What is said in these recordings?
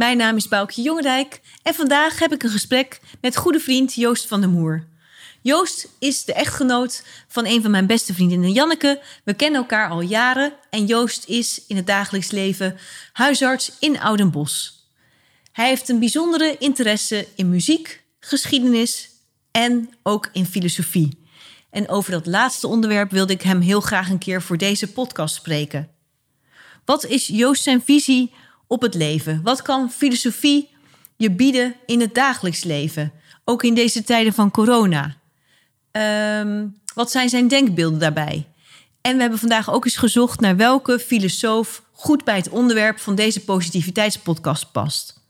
Mijn naam is Boukje Jongerijk en vandaag heb ik een gesprek met goede vriend Joost van der Moer. Joost is de echtgenoot van een van mijn beste vriendinnen Janneke. We kennen elkaar al jaren en Joost is in het dagelijks leven huisarts in Oudenbos. Hij heeft een bijzondere interesse in muziek, geschiedenis en ook in filosofie. En over dat laatste onderwerp wilde ik hem heel graag een keer voor deze podcast spreken. Wat is Joost zijn visie op het leven? Wat kan filosofie je bieden in het dagelijks leven? Ook in deze tijden van corona. Ehm, wat zijn zijn denkbeelden daarbij? En we hebben vandaag ook eens gezocht naar welke filosoof goed bij het onderwerp van deze positiviteitspodcast past.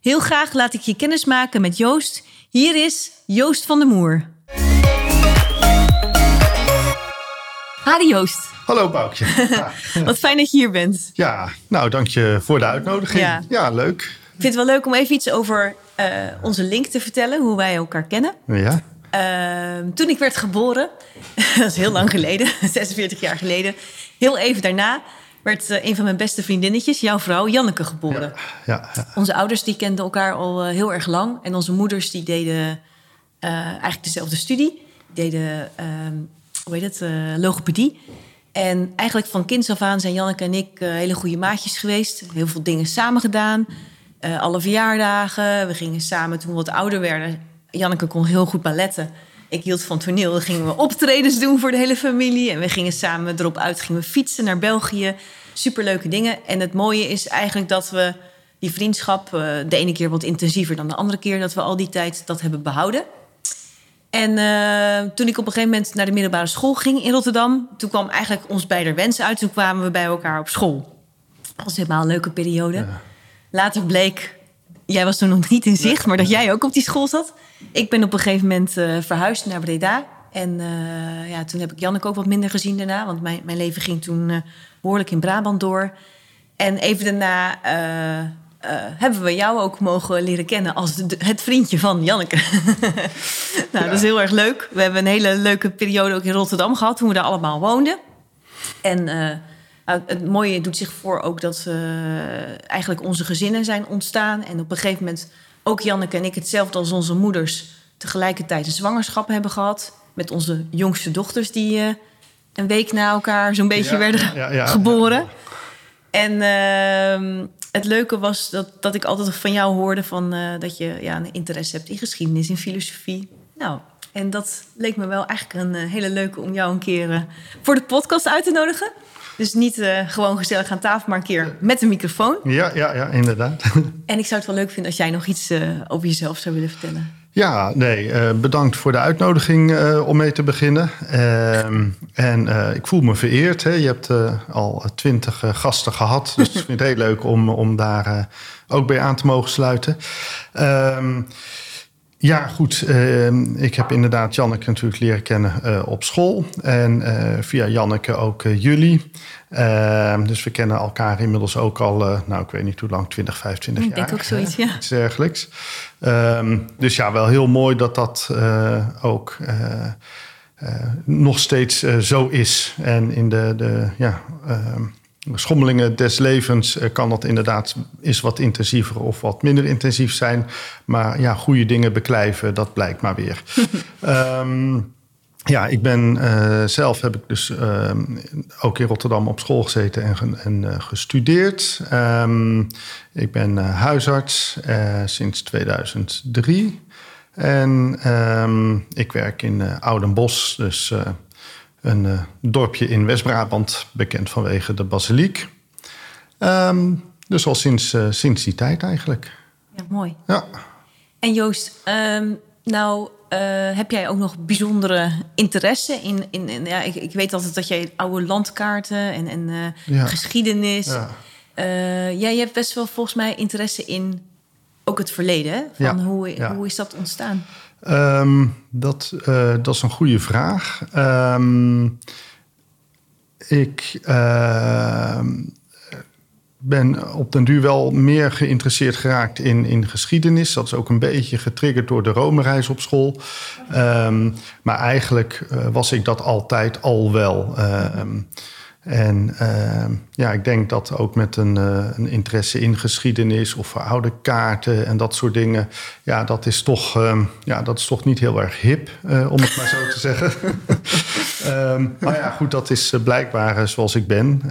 Heel graag laat ik je kennis maken met Joost. Hier is Joost van der Moer. Hadi Joost, Hallo Boukje. Ja. wat fijn dat je hier bent. ja, nou dank je voor de uitnodiging. Ja. Ja, leuk. Ik vind het wel leuk om even iets over eh, onze link te vertellen, hoe wij elkaar kennen. Ja, Ehm, toen ik werd geboren, dat is heel lang geleden, 46 jaar geleden, heel even daarna werd eh, een van mijn beste vriendinnetjes, jouw vrouw, Janneke, geboren. ja, ja. Onze ouders die kenden elkaar al eh, heel erg lang. En onze moeders die deden eigenlijk dezelfde studie. Die deden, ehm, hoe heet het, logopedie. En eigenlijk van kinds af aan zijn Janneke en ik eh, hele goede maatjes geweest. Heel veel dingen samen gedaan. Eh, alle verjaardagen. We gingen samen toen we wat ouder werden. Janneke kon heel goed balletten. Ik hield van toneel. Dan gingen we optredens doen voor de hele familie. En we gingen samen erop uit. Gingen we fietsen naar België. Superleuke dingen. En het mooie is eigenlijk dat we die vriendschap... eh, de ene keer wat intensiever dan de andere keer... dat we al die tijd dat hebben behouden. En eh, toen ik op een gegeven moment naar de middelbare school ging in Rotterdam... toen kwam eigenlijk ons beider wens uit. Toen kwamen we bij elkaar op school. Dat was helemaal een leuke periode. Later bleek, jij was toen nog niet in zicht... maar dat jij ook op die school zat. Ik ben op een gegeven moment eh, verhuisd naar Breda. En eh, ja, toen heb ik Janneke ook wat minder gezien daarna... want mijn, mijn leven ging toen eh, behoorlijk in Brabant door. En even daarna... eh, hebben we jou ook mogen leren kennen als de- het vriendje van Janneke. nou, dat is heel erg leuk. We hebben een hele leuke periode ook in Rotterdam gehad... toen we daar allemaal woonden. En eh, het mooie doet zich voor ook dat eh, eigenlijk onze gezinnen zijn ontstaan. En op een gegeven moment ook Janneke en ik hetzelfde als onze moeders... tegelijkertijd een zwangerschap hebben gehad. Met onze jongste dochters die een week na elkaar zo'n beetje Ja, werden ja, ja. geboren. En ehm, het leuke was dat, dat ik altijd van jou hoorde... Van, eh, dat je ja, een interesse hebt in geschiedenis, in filosofie. Nou, en dat leek me wel eigenlijk een eh, hele leuke om jou een keer eh, voor de podcast uit te nodigen. Dus niet gewoon gezellig aan tafel, maar een keer met een microfoon. ja, ja, ja inderdaad. En ik zou het wel leuk vinden als jij nog iets over jezelf zou willen vertellen. Ja, nee, eh, bedankt voor de uitnodiging eh, om mee te beginnen. Ehm, en eh, ik voel me vereerd. Hè. Je hebt al twintig gasten gehad. Dus ik vind het heel leuk om, om daar ook bij aan te mogen sluiten. Ehm, ja, goed. ehm, ik heb inderdaad Janneke natuurlijk leren kennen op school. En via Janneke ook jullie. Dus we kennen elkaar inmiddels ook al, nou ik weet niet hoe lang, 20, 25 Ik jaar. denk ook zoiets, hè? ja. Iets dergelijks. Ehm, dus ja, wel heel mooi dat dat eh, ook eh, eh, nog steeds zo is. En in de, de ja, ehm, schommelingen des levens kan dat inderdaad is wat intensiever of wat minder intensief zijn. Maar ja, goede dingen beklijven, dat blijkt maar weer. Ehm, ja, ik ben eh, zelf heb ik dus ehm, ook in Rotterdam op school gezeten en, en eh, gestudeerd. Ehm, ik ben eh, huisarts sinds 2003. En ehm, ik werk in Oudenbos, dus een dorpje in West-Brabant, bekend vanwege de basiliek. Dus al sinds, sinds die tijd eigenlijk. Ja, mooi. Ja. En Joost, nou eh, heb jij ook nog bijzondere interesse in... in, in- ja, ik, ik weet altijd dat jij oude landkaarten en, en eh, Ja. geschiedenis... Ja. Eh, ja, je hebt best wel volgens mij interesse in ook het verleden. Hè? Van Ja, hoe, hoe is dat ontstaan? Ehm, dat, dat is een goede vraag. Ehm, ik ehm, ben op den duur wel meer geïnteresseerd geraakt in, in geschiedenis. Dat is ook een beetje getriggerd door de Rome-reis op school. Ehm, maar eigenlijk eh, was ik dat altijd al wel. Ehm, en ehm, ja, ik denk dat ook met een, eh, een interesse in geschiedenis of oude kaarten en dat soort dingen. Ja, dat is toch, ja, dat is toch niet heel erg hip, eh, om het maar zo te zeggen. Maar ja, goed, dat is blijkbaar zoals ik ben.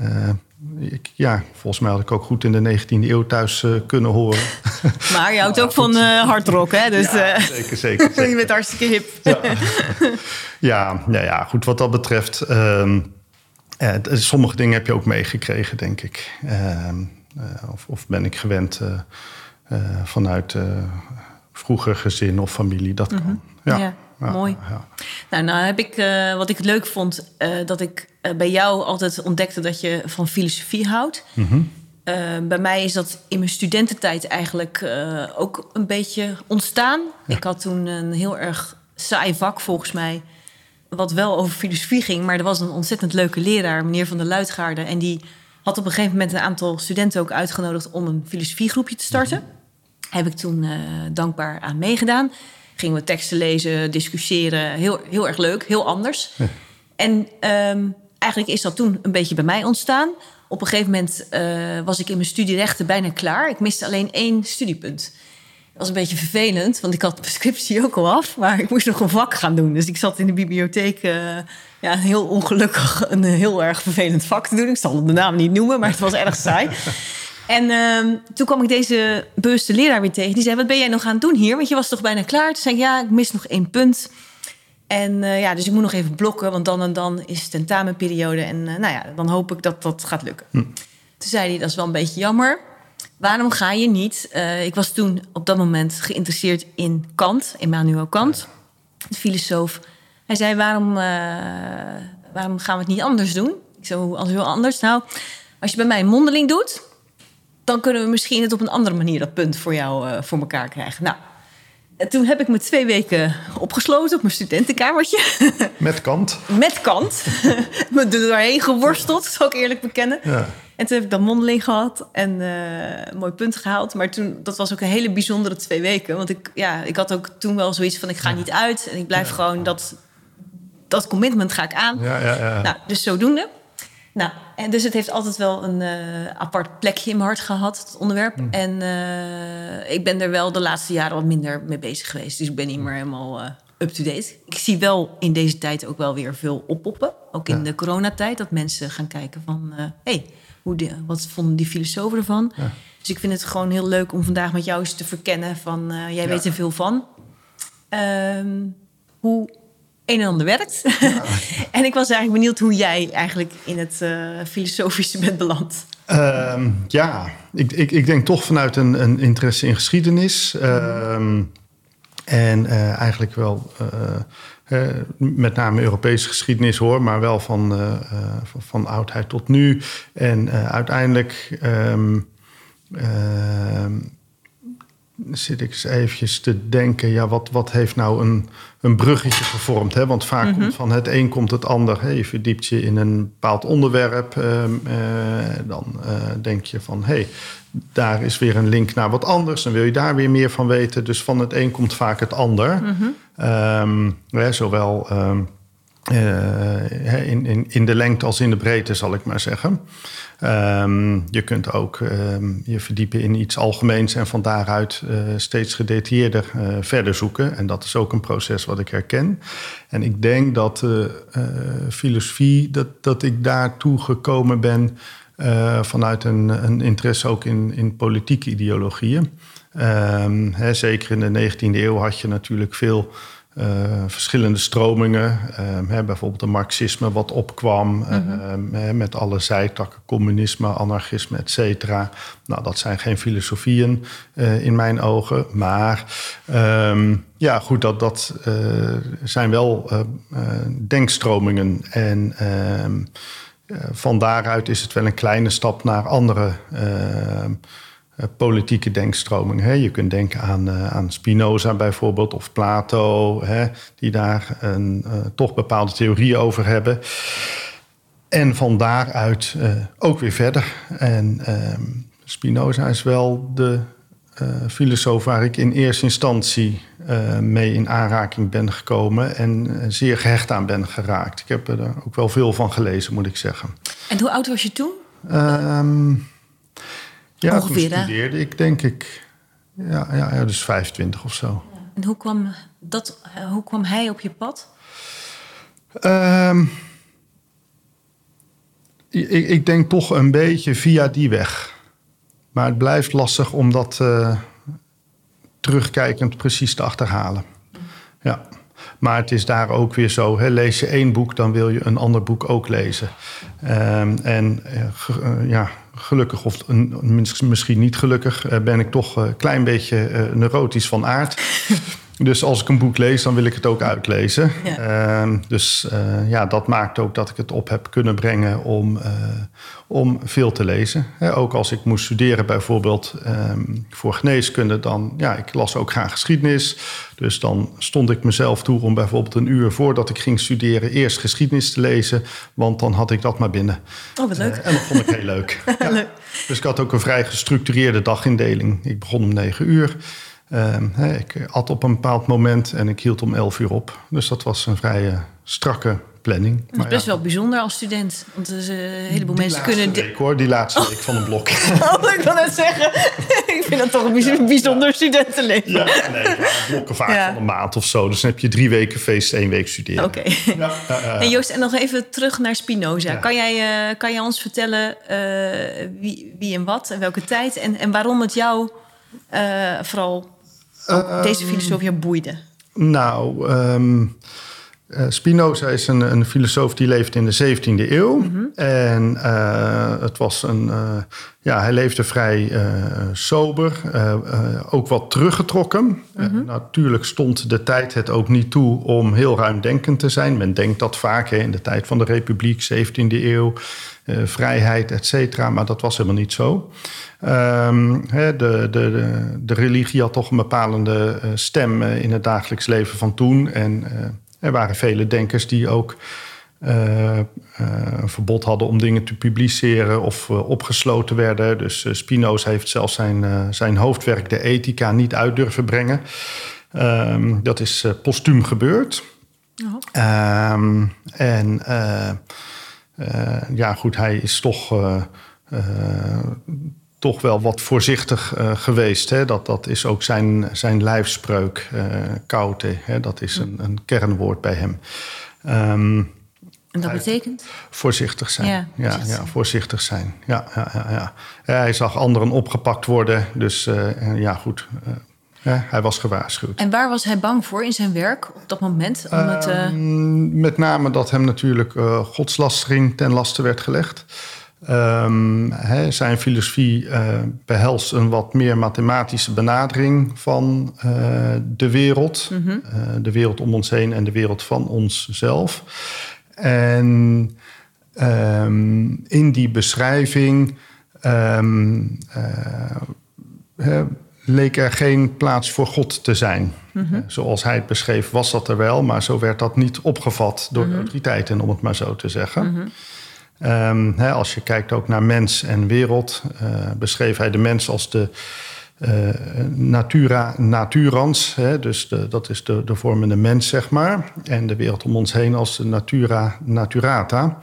Ik, ja, volgens mij had ik ook goed in de 19e eeuw thuis eh, kunnen horen. Maar je houdt ook van eh hardrock, hè? Dus Ja, eh, zeker, zeker. je zeker. bent hartstikke hip. Ja, ja, ja, goed. Wat dat betreft, ehm, eh, sommige dingen heb je ook meegekregen, denk ik. Ehm, eh, of, of ben ik gewend vanuit vroeger gezin of familie. Dat kan. Mhm. Ja, mooi. ja. Nou, nou heb ik, eh, wat ik het leuk vond, eh, dat ik eh, bij jou altijd ontdekte dat je van filosofie houdt. Mhm. Bij mij is dat in mijn studententijd eigenlijk ook een beetje ontstaan. Ik had toen een heel erg saai vak volgens mij, wat wel over filosofie ging. Maar er was een ontzettend leuke leraar, meneer Van der Luitgaarde. En die had op een gegeven moment een aantal studenten ook uitgenodigd om een filosofiegroepje te starten. Heb ik toen dankbaar aan meegedaan. Gingen we teksten lezen, discussiëren. Heel, heel erg leuk, heel anders. En ehm, eigenlijk is dat toen een beetje bij mij ontstaan. Op een gegeven moment eh, was ik in mijn studierechten bijna klaar. Ik miste alleen één studiepunt. Dat was een beetje vervelend, want ik had mijn scriptie ook al af. Maar ik moest nog een vak gaan doen. Dus ik zat in de bibliotheek uh, ja, heel ongelukkig een heel erg vervelend vak te doen. Ik zal de naam niet noemen, maar het was erg saai. En uh, toen kwam ik deze bewuste leraar weer tegen. Die zei, wat ben jij nog aan het doen hier? Want je was toch bijna klaar? Toen zei ik, ja, ik mis nog één punt. En uh, ja, dus ik moet nog even blokken, want dan en dan is tentamenperiode. En uh, nou ja, dan hoop ik dat dat gaat lukken. Hm. Toen zei hij, dat is wel een beetje jammer. Waarom ga je niet? Uh, ik was toen op dat moment geïnteresseerd in Kant, Immanuel Kant, de filosoof. Hij zei, waarom, waarom gaan we het niet anders doen? Ik zei, hoe heel anders? Nou, als je bij mij een mondeling doet, dan kunnen we misschien het op een andere manier dat punt voor jou uh, voor elkaar krijgen. Nou, toen heb ik me twee weken opgesloten op mijn studentenkamertje. Met Kant? Met Kant. me er doorheen geworsteld, zal ik eerlijk bekennen. Ja. En toen heb ik dan mondeling gehad en uh, een mooi punt gehaald. Maar toen, dat was ook een hele bijzondere twee weken. Want ik, ja, ik had ook toen wel zoiets van, ik ga niet uit. En ik blijf ja. gewoon, dat, dat commitment ga ik aan. Ja, ja, ja. Nou, dus zodoende. Nou, en dus het heeft altijd wel een uh, apart plekje in mijn hart gehad, het onderwerp. Mm. En uh, ik ben er wel de laatste jaren wat minder mee bezig geweest. Dus ik ben niet meer helemaal uh, up-to-date. Ik zie wel in deze tijd ook wel weer veel oppoppen. Ook in de coronatijd, dat mensen gaan kijken van... hé, hey, hoe de, wat vonden die filosofen ervan? Ja. Dus ik vind het gewoon heel leuk om vandaag met jou eens te verkennen van... jij ja. weet er veel van. Um, hoe een en ander werkt. Ja. en ik was eigenlijk benieuwd hoe jij eigenlijk in het uh, filosofische bent beland. Uh, ja, ik, ik, ik, denk toch vanuit een, een interesse in geschiedenis. Uh, en uh, eigenlijk wel uh, met name Europese geschiedenis hoor, maar wel van, van, van, oudheid tot nu. En uiteindelijk um, zit ik eens eventjes te denken, ja, wat, wat heeft nou een, een bruggetje gevormd? Hè? Want vaak mm -hmm. komt van het een komt het ander. Hè? Je verdiept je in een bepaald onderwerp. Uh, uh, dan uh, denk je van, hé, hey, daar is weer een link naar wat anders. Dan wil je daar weer meer van weten. Dus van het een komt vaak het ander. Mm -hmm. um, hè, zowel um, in, in, in de lengte als in de breedte, zal ik maar zeggen. Um, je kunt ook um, je verdiepen in iets algemeens en van daaruit uh, steeds gedetailleerder uh, verder zoeken. En dat is ook een proces wat ik herken. En ik denk dat uh, filosofie, dat, dat ik daartoe gekomen ben vanuit een, een, interesse ook in, in politieke ideologieën. Um, hè, zeker in de 19e eeuw had je natuurlijk veel uh, verschillende stromingen. Uh, hè, bijvoorbeeld het marxisme wat opkwam mm -hmm. uh, met alle zijtakken, communisme, anarchisme, et cetera. Nou, dat zijn geen filosofieën in mijn ogen. Maar um, ja, goed, dat, dat zijn wel denkstromingen. En van daaruit is het wel een kleine stap naar andere politieke denkstroming. Hè. Je kunt denken aan, aan Spinoza bijvoorbeeld of Plato, hè, die daar een, toch bepaalde theorieën over hebben. En van daaruit ook weer verder. En ehm, Spinoza is wel de filosoof waar ik in eerste instantie mee in aanraking ben gekomen en zeer gehecht aan ben geraakt. Ik heb er ook wel veel van gelezen, moet ik zeggen. En hoe oud was je toen? Um, ja, Ongeveer, toen studeerde ik, denk ik. Ja, ja, ja, dus 25 of zo. En hoe kwam, dat, hoe kwam hij op je pad? Um, ik, ik, denk toch een beetje via die weg. Maar het blijft lastig om dat uh, terugkijkend precies te achterhalen. Ja. Maar het is daar ook weer zo. Hè, lees je één boek, dan wil je een ander boek ook lezen. Um, en uh, ja, gelukkig of misschien niet gelukkig, uh, ben ik toch een klein beetje neurotisch van aard. Dus als ik een boek lees, dan wil ik het ook uitlezen. Ja. Uh, dus uh, ja, dat maakt ook dat ik het op heb kunnen brengen om, uh, om veel te lezen. ook als ik moest studeren bijvoorbeeld um, voor geneeskunde, dan ja, ik las ook graag geschiedenis. Dus dan stond ik mezelf toe om bijvoorbeeld een uur voordat ik ging studeren eerst geschiedenis te lezen, want dan had ik dat maar binnen. Oh, wat leuk. en dat vond ik heel leuk. ja. leuk. Dus ik had ook een vrij gestructureerde dagindeling. Ik begon om negen uur. Uh, ik at op een bepaald moment en ik hield om 11 uur op. Dus dat was een vrij uh, strakke planning. Dat is best wel bijzonder als student. Want dus, uh, een heleboel mensen kunnen. Week, hoor, die laatste week van een blok. oh, ik het zeggen. ik vind dat toch een bijzonder ja. studentenleven. Ja, nee, blokken vaak ja. van een maand of zo. Dus dan heb je drie weken feest, één week studeren. Oké. Okay. Ja. en Joost, en nog even terug naar Spinoza. Kan, jij, kan jij ons vertellen wie, wie en wat en welke tijd en, en waarom het jou vooral uh, deze filosofie boeide? Nou, um, Spinoza is een, een, filosoof die leeft in de 17e eeuw. Mm -hmm. En uh, het was een, ja, hij leefde vrij sober, ook wat teruggetrokken. Mm -hmm. natuurlijk stond de tijd het ook niet toe om heel ruimdenkend te zijn. Men denkt dat vaak hè, in de tijd van de Republiek, 17e eeuw, vrijheid, et cetera. Maar dat was helemaal niet zo. Um, de, de, de, de, religie had toch een bepalende uh, stem uh, in het dagelijks leven van toen. En er waren vele denkers die ook een verbod hadden om dingen te publiceren of opgesloten werden. Dus Spinoza heeft zelfs zijn, zijn hoofdwerk, de Ethica, niet uit durven brengen. Um, dat is postuum gebeurd. Oh. Um, en ja, goed, hij is toch toch wel wat voorzichtig geweest. Hè? Dat, dat is ook zijn, zijn lijfspreuk. Hè? Dat is een, een kernwoord bij hem. Um, en dat betekent? Voorzichtig zijn. Ja, ja, ja, voorzichtig zijn. Ja, ja, ja, ja. Hij zag anderen opgepakt worden. Dus uh, ja, goed. Hij was gewaarschuwd. En waar was hij bang voor in zijn werk op dat moment? Om het, ehm, met name dat hem natuurlijk godslastering ten laste werd gelegd. Um, he, zijn filosofie uh, behelst een wat meer mathematische benadering van uh, de wereld. Mm -hmm. uh, de wereld om ons heen en de wereld van onszelf. En um, in die beschrijving um, he, leek er geen plaats voor God te zijn. Mm -hmm. zoals hij het beschreef was dat er wel, maar zo werd dat niet opgevat door mm -hmm. de autoriteiten, om het maar zo te zeggen. Mhm. Um, hè, als je kijkt ook naar mens en wereld, uh, beschreef hij de mens als de uh, natura naturans. Hè, dus de, dat is de, de vormende mens, zeg maar. En de wereld om ons heen als de natura naturata.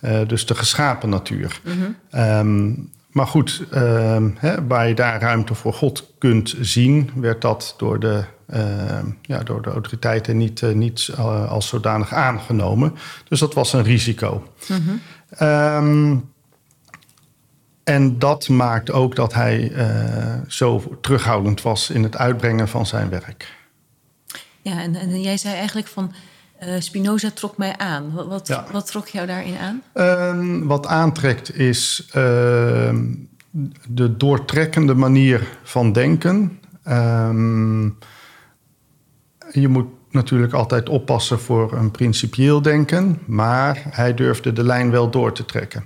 Uh, dus de geschapen natuur. Um, maar goed, um, hè, waar je daar ruimte voor God kunt zien, werd dat door de, ja, door de autoriteiten niet, niet als zodanig aangenomen. Dus dat was een risico. Mm -hmm. Um, en dat maakt ook dat hij uh, zo terughoudend was in het uitbrengen van zijn werk. Ja, en, en jij zei eigenlijk van uh, Spinoza trok mij aan. Wat, wat, ja. wat, trok jou daarin aan? Um, wat aantrekt is uh, de doortrekkende manier van denken. Um, je moet natuurlijk altijd oppassen voor een principieel denken, maar hij durfde de lijn wel door te trekken.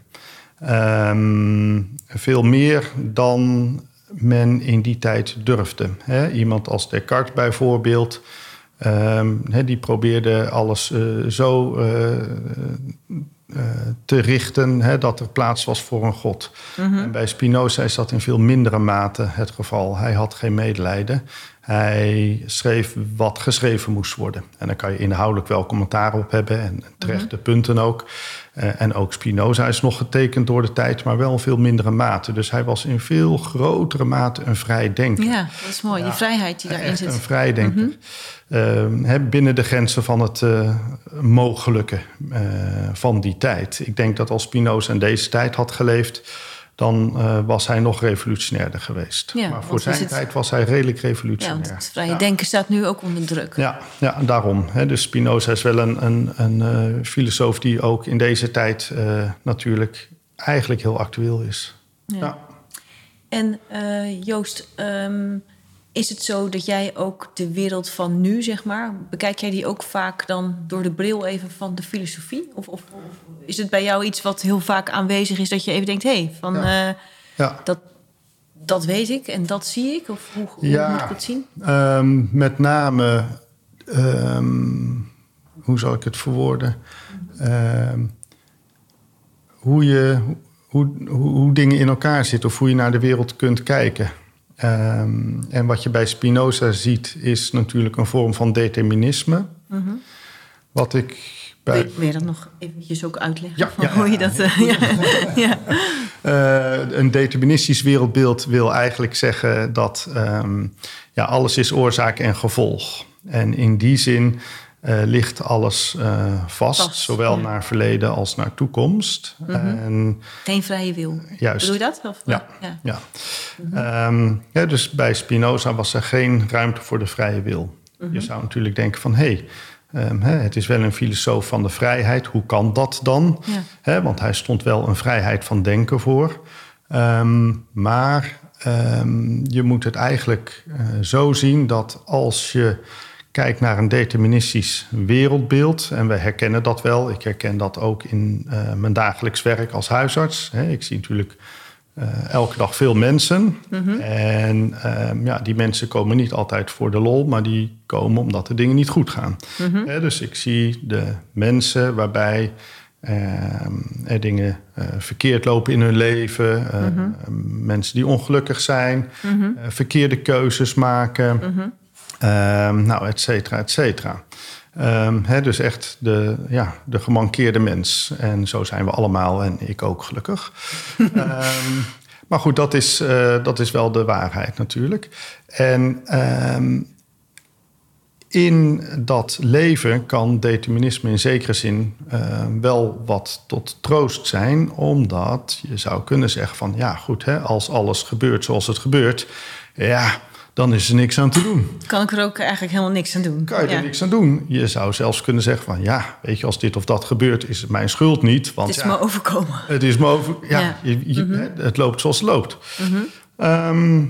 Um, veel meer dan men in die tijd durfde. Hè? Iemand als Descartes bijvoorbeeld, ehm, die probeerde alles eh, zo eh, eh, te richten dat er plaats was voor een God. En bij Spinoza is dat in veel mindere mate het geval. Hij had geen medelijden. Hij schreef wat geschreven moest worden. En daar kan je inhoudelijk wel commentaar op hebben en terechte punten ook. Eh, en ook Spinoza is nog getekend door de tijd, maar wel in veel mindere mate. Dus hij was in veel grotere mate een vrij denker. Ja, dat is mooi. Die vrijheid die daarin zit. een vrijdenker. Ehm, hè, binnen de grenzen van het eh, mogelijke eh, van die tijd. Ik denk dat als Spinoza in deze tijd had geleefd... dan eh, was hij nog revolutionairder geweest. Ja, maar voor zijn tijd was hij redelijk Ja, revolutionair. want het vrije denken staat nu ook onder druk. Ja, ja daarom. Hè. Dus Spinoza is wel een, een, een eh, filosoof die ook in deze tijd eh, natuurlijk eigenlijk heel actueel is. Ja. En Joost, ehm, is het zo dat jij ook de wereld van nu, zeg maar, bekijk jij die ook vaak dan door de bril even van de filosofie? Of, of, is het bij jou iets wat heel vaak aanwezig is dat je even denkt, hé, hey, van Ja. eh, Ja. dat, dat weet ik en dat zie ik? Of hoe, hoe Ja. moet ik het zien? Ehm, met name, ehm, hoe zal ik het verwoorden? Ehm, hoe, je, hoe, hoe, hoe dingen in elkaar zitten of hoe je naar de wereld kunt kijken. Ehm, en wat je bij Spinoza ziet, is natuurlijk een vorm van determinisme. Wat ik bij. Wil, wil je dat nog eventjes ook uitleggen? Ja, van ja, hoe je dat... eh, ja, ja. Eh, een deterministisch wereldbeeld wil eigenlijk zeggen dat ehm, ja, alles is oorzaak en gevolg. En in die zin eh, ligt alles eh, vast, Vast, zowel ja. Mhm. naar verleden als naar toekomst. En Geen vrije wil. Juist. Bedoel je dat? Of, Ja. ja. ja. Ehm, ja, dus bij Spinoza was er geen ruimte voor de vrije wil. Je zou natuurlijk denken van... hé, hey, ehm, het is wel een filosoof van de vrijheid. Hoe kan dat dan? Ja. Want hij stond wel een vrijheid van denken voor. Ehm, maar je moet het eigenlijk eh, zo zien dat als je kijkt naar een deterministisch wereldbeeld... en we herkennen dat wel, ik herken dat ook in eh, mijn dagelijks werk als huisarts. Ik zie natuurlijk eh, elke dag veel mensen. En ehm, ja, die mensen komen niet altijd voor de lol, maar die komen omdat de dingen niet goed gaan. Hè, dus ik zie de mensen waarbij ehm, er dingen eh, verkeerd lopen in hun leven. eh, Mensen die ongelukkig zijn, verkeerde keuzes maken. Ehm, nou, et cetera, et cetera. Ehm, dus echt de, ja, de gemankeerde mens. En zo zijn we allemaal en ik ook gelukkig. Ehm, maar goed, dat is, eh, dat is wel de waarheid natuurlijk. En in dat leven kan determinisme in zekere zin wel wat tot troost zijn, omdat je zou kunnen zeggen van ja goed, hè, als alles gebeurt zoals het gebeurt, ja, dan is er niks aan te doen. Kan ik er ook eigenlijk helemaal niks aan doen? Kan je ja. er niks aan doen? Je zou zelfs kunnen zeggen van ja, weet je, als dit of dat gebeurt, is het mijn schuld niet. Want Het is ja, me overkomen. het is me over. Ja, Ja. Je, je- hè, het loopt zoals het loopt. Ehm,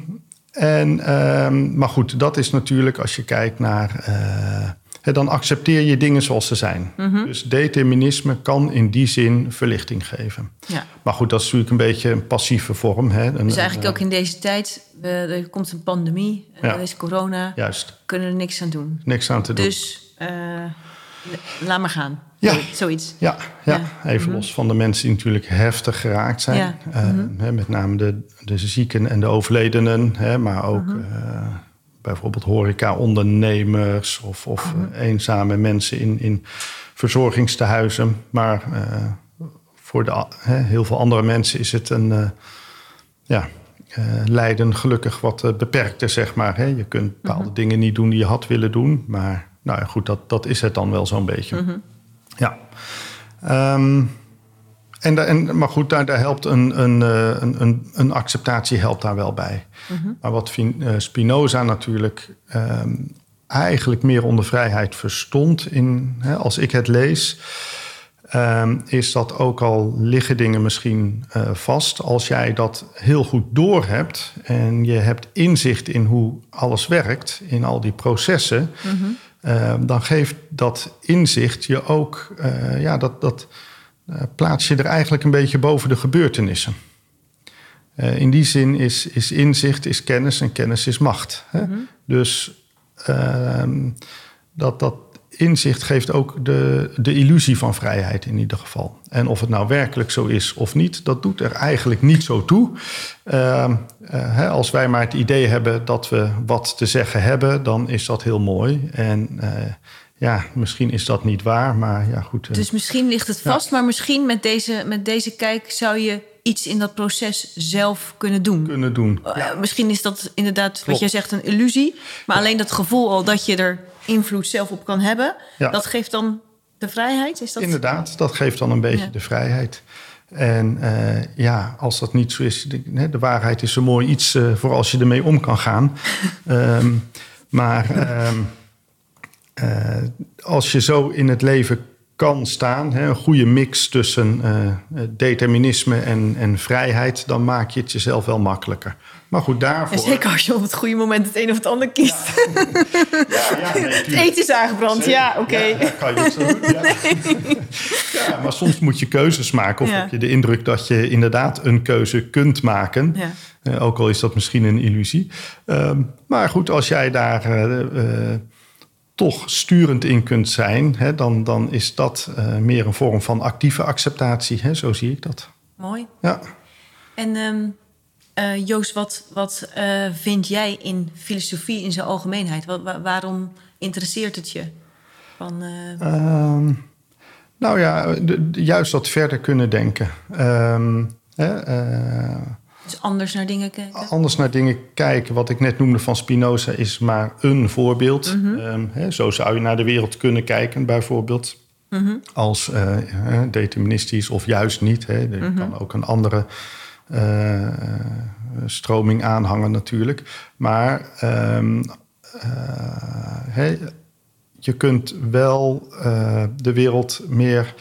en, ehm, maar goed, dat is natuurlijk als je kijkt naar. eh, dan accepteer je dingen zoals ze zijn. Dus determinisme kan in die zin verlichting geven. Ja. Maar goed, dat is natuurlijk een beetje een passieve vorm. Hè? Een- Dus eigenlijk ook in deze tijd, eh, er komt een pandemie, eh, Ja. er is corona, Juist, kunnen er niks aan doen. niks aan te doen. Dus eh, laat maar gaan. Ja. Zo- Zoiets. Ja, ja. Ja. even los van de mensen die natuurlijk heftig geraakt zijn. Ja. Hè, met name de, de zieken en de overledenen. Hè, maar ook Mhm. Bijvoorbeeld horeca-ondernemers... of, of Mhm. eenzame mensen in, in verzorgingstehuizen. Maar eh, voor de, heel veel andere mensen is het een... eh, ja, eh, lijden gelukkig wat beperkter, zeg maar. Hè. Je kunt bepaalde Mhm. dingen niet doen die je had willen doen. Maar nou ja, goed, dat, dat is het dan wel zo'n beetje. Mhm. Ja. Ehm, en, en, maar goed, daar, daar helpt een, een, eh, een, een, een acceptatie helpt daar wel bij. Maar wat eh, Spinoza natuurlijk ehm, eigenlijk meer onder vrijheid verstond, in, hè, als ik het lees, ehm, is dat ook al liggen dingen misschien eh, vast. Als jij dat heel goed doorhebt en je hebt inzicht in hoe alles werkt, in al die processen, eh, dan geeft dat inzicht je ook, ja, dat, dat plaats je er eigenlijk een beetje boven de gebeurtenissen. Eh, in die zin is, is inzicht is kennis en kennis is macht. Hè? Dus ehm, dat, dat inzicht geeft ook de, de illusie van vrijheid in ieder geval. En of het nou werkelijk zo is of niet, dat doet er eigenlijk niet zo toe. Ehm, eh, hè, als wij maar het idee hebben dat we wat te zeggen hebben, dan is dat heel mooi. En eh, ja, misschien is dat niet waar, maar ja, goed. eh, Dus misschien ligt het vast, maar misschien met deze, met deze kijk zou je iets in dat proces zelf kunnen doen. kunnen doen. Eh, misschien is dat inderdaad, wat jij zegt, een illusie. Maar alleen dat gevoel al dat je er invloed zelf op kan hebben, Ja. dat geeft dan de vrijheid. Is dat Inderdaad, dat geeft dan een beetje Ja. de vrijheid. En eh, ja, als dat niet zo is, de, de waarheid is een mooi iets voor als je ermee om kan gaan. Ehm, maar ehm, eh, als je zo in het leven kan staan, hè, een goede mix tussen eh, determinisme en, en vrijheid, dan maak je het jezelf wel makkelijker. Maar goed, daarvoor. Zeker als je op het goede moment het een of het ander kiest. Ja, ja, nee, het eten is aangebrand, ja, oké. Ja, kan je zo doen. Ja, maar soms moet je keuzes maken. Of heb je de indruk dat je inderdaad een keuze kunt maken. Eh, ook al is dat misschien een illusie. Ehm, maar goed, als jij daar eh, eh, toch sturend in kunt zijn... Hè, dan, dan is dat eh, meer een vorm van actieve acceptatie. Hè, zo zie ik dat. Mooi. Ja. En eh, Joost, wat, wat eh, vind jij in filosofie in zijn algemeenheid? Wa- wa- waarom interesseert het je? Van, eh, Ehm, nou ja, de- de- juist dat verder kunnen denken. Ehm, hè, dus anders naar dingen kijken? anders naar dingen kijken. Wat ik net noemde van Spinoza is maar een voorbeeld. Ehm, hè, zo zou je naar de wereld kunnen kijken, bijvoorbeeld. Als eh, deterministisch of juist niet. Hè. Er kan ook een andere eh, stroming aanhangen natuurlijk. Maar ehm, eh, je kunt wel de wereld meer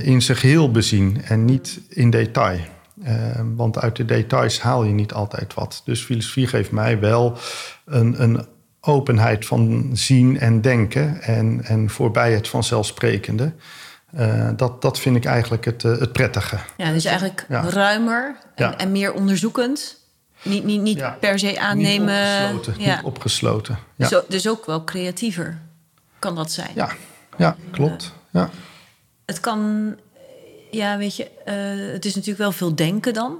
in zijn geheel bezien en niet in detail. Eh, want uit de details haal je niet altijd wat. Dus filosofie geeft mij wel een, een openheid van zien en denken en, en voorbij het vanzelfsprekende. Eh, dat, dat vind ik eigenlijk het, eh, het prettige. Ja, dus eigenlijk Ja. ruimer en, Ja. en meer onderzoekend. Niet, niet, niet Ja. per se aannemen. Niet opgesloten. ja. Niet opgesloten. Zo, dus ook wel creatiever kan dat zijn. Ja. ja, klopt. Ja. Het kan, ja, weet je, eh, het is natuurlijk wel veel denken dan.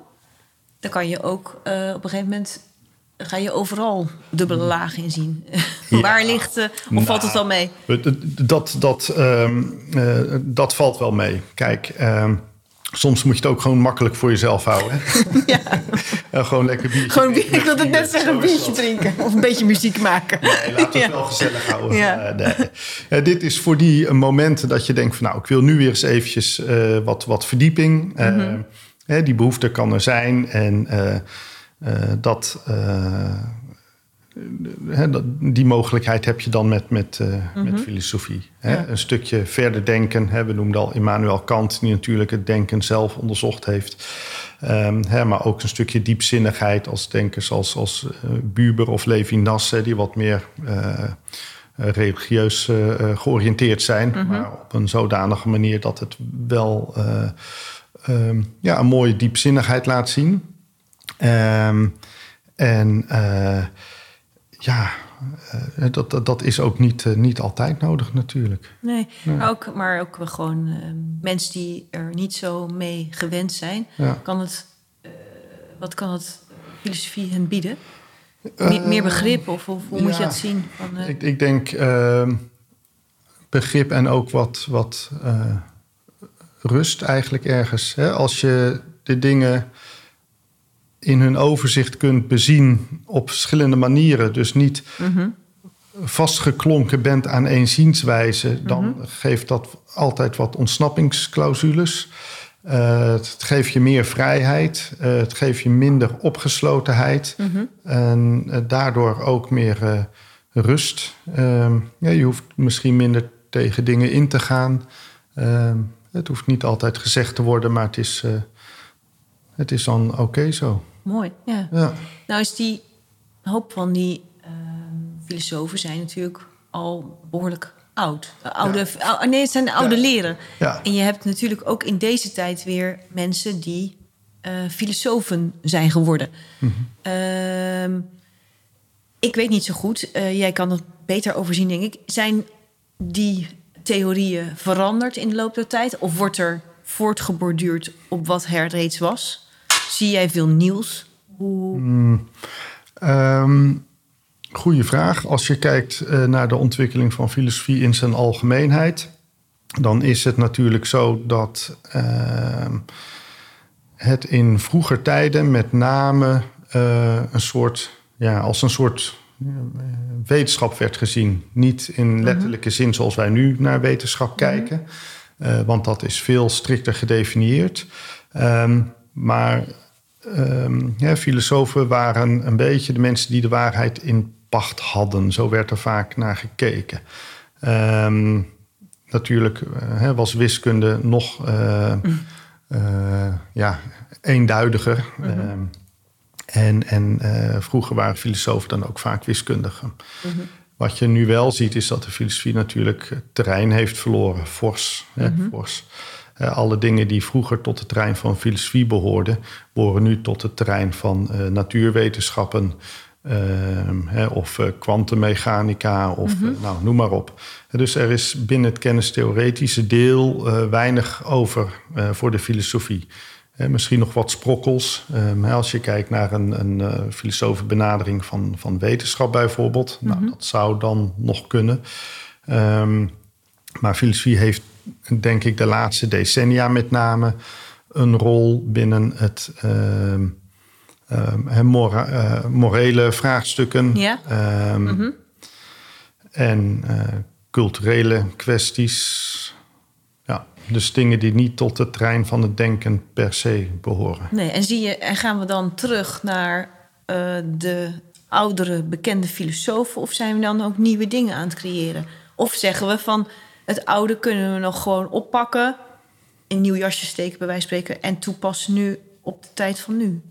Dan kan je ook eh, op een gegeven moment ga je overal dubbele lagen in zien. Waar ligt, eh, of valt het Nou, wel mee? Dat, dat, ehm, eh, dat valt wel mee. Kijk, ehm, soms moet je het ook gewoon makkelijk voor jezelf houden. Hè? En gewoon lekker biertje. Gewoon, drinken. ik wilde het net zeggen, een biertje drinken. Of een beetje muziek maken. Nee, laten we het Ja. wel gezellig houden. Ja. Eh, nee. Dit is voor die eh, momenten dat je denkt van nou, ik wil nu weer eens eventjes eh, wat, wat verdieping. Eh, Mhm. hè, die behoefte kan er zijn en eh, eh, dat, eh, hè, die mogelijkheid heb je dan met, met, eh, Mhm. met filosofie. Hè? Een stukje verder denken. Hè? We noemden al Immanuel Kant, die natuurlijk het denken zelf onderzocht heeft. Ehm, hè, maar ook een stukje diepzinnigheid als denkers als, als eh, Buber of Levinas, hè, die wat meer eh, religieus georiënteerd zijn. Maar op een zodanige manier dat het wel eh, ehm, ja, een mooie diepzinnigheid laat zien. Ehm, en ja, eh, dat, dat, dat is ook niet, eh, niet altijd nodig natuurlijk. Nee, Maar, ook, maar ook gewoon eh, mensen die er niet zo mee gewend zijn. Ja. Kan het, wat kan het filosofie hen bieden? Me- meer begrip of, of hoe moet je het zien? Van, Ik, ik denk ehm, begrip en ook wat, wat rust eigenlijk ergens. Hè? Als je de dingen in hun overzicht kunt bezien op verschillende manieren. Dus niet vastgeklonken bent aan één zienswijze... dan geeft dat altijd wat ontsnappingsclausules. Eh, het geeft je meer vrijheid. eh, het geeft je minder opgeslotenheid. En eh, daardoor ook meer rust. Ehm, ja, je hoeft misschien minder tegen dingen in te gaan. Ehm, het hoeft niet altijd gezegd te worden, maar het is, het is dan oké zo. Mooi, ja. Ja. Nou is die een hoop van die ehm, filosofen zijn natuurlijk al behoorlijk oud. De Oude, ou- nee, het zijn de oude Ja. leren. Ja. En je hebt natuurlijk ook in deze tijd weer mensen die eh, filosofen zijn geworden. Ehm, ik weet niet zo goed, eh, jij kan het beter overzien, denk ik. Zijn die theorieën veranderd in de loop der tijd? Of wordt er voortgeborduurd op wat er reeds was? Zie jij veel nieuws? Hoe... Ehm, goeie vraag. Als je kijkt eh, naar de ontwikkeling van filosofie in zijn algemeenheid, dan is het natuurlijk zo dat ehm, het in vroeger tijden met name eh, een soort, ja, als een soort eh, wetenschap werd gezien. Niet in letterlijke zin zoals wij nu naar wetenschap kijken, eh, want dat is veel strikter gedefinieerd. Ehm, maar ehm, ja, filosofen waren een beetje de mensen die de waarheid in pacht hadden. Zo werd er vaak naar gekeken. Ehm, natuurlijk eh, was wiskunde nog eh, eh, ja, eenduidiger. Ehm, en en vroeger waren filosofen dan ook vaak wiskundigen. Wat je nu wel ziet, is dat de filosofie natuurlijk terrein heeft verloren, fors. Hè, fors. Eh, alle dingen die vroeger tot het terrein van filosofie behoorden, behoren nu tot het terrein van eh, natuurwetenschappen. ehm, hè, of eh, kwantummechanica, of eh, nou, noem maar op. Dus er is binnen het kennistheoretische deel weinig over voor de filosofie. Misschien nog wat sprokkels. Ehm, als je kijkt naar een, een eh, filosofenbenadering van, van wetenschap bijvoorbeeld. Nou, dat zou dan nog kunnen. Ehm, maar filosofie heeft, denk ik, de laatste decennia met name een rol binnen het mora- eh, morele vraagstukken. Ja. Ehm, En eh, culturele kwesties. Ja, dus dingen die niet tot het trein van het denken per se behoren. Nee, en zie je, en gaan we dan terug naar eh, de oudere bekende filosofen, of zijn we dan ook nieuwe dingen aan het creëren? Of zeggen we van het oude kunnen we nog gewoon oppakken, in een nieuw jasje steken, bij wijze van spreken, en toepassen nu op de tijd van nu?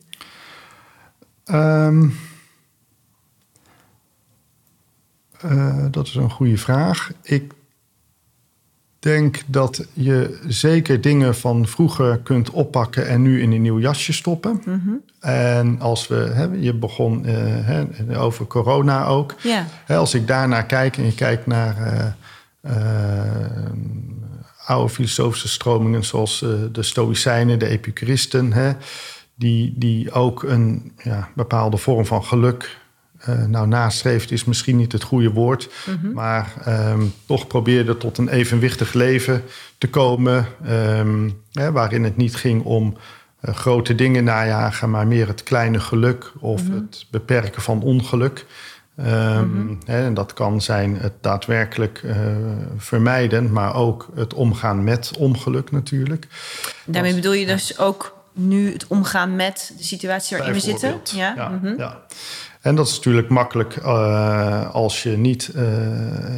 Ehm, eh, dat is een goede vraag. Ik denk dat je zeker dingen van vroeger kunt oppakken en nu in een nieuw jasje stoppen. En als we, hè, je begon eh, hè, over corona ook. Ja. Hè, als ik daarnaar kijk en je kijkt naar eh, oude filosofische stromingen zoals eh, de Stoïcijnen, de Epicuristen, hè, die, die ook een ja, bepaalde vorm van geluk. eh, nou, nastreeft is misschien niet het goede woord, maar ehm, toch probeerde tot een evenwichtig leven te komen, ehm, hè, waarin het niet ging om eh, grote dingen najagen, maar meer het kleine geluk of het beperken van ongeluk. Ehm, hè, en dat kan zijn het daadwerkelijk eh, vermijden, maar ook het omgaan met ongeluk natuurlijk. Daarmee bedoel je dus ook nu het omgaan met de situatie waarin we zitten? Ja. Mhm. ja. En dat is natuurlijk makkelijk eh, als je niet eh,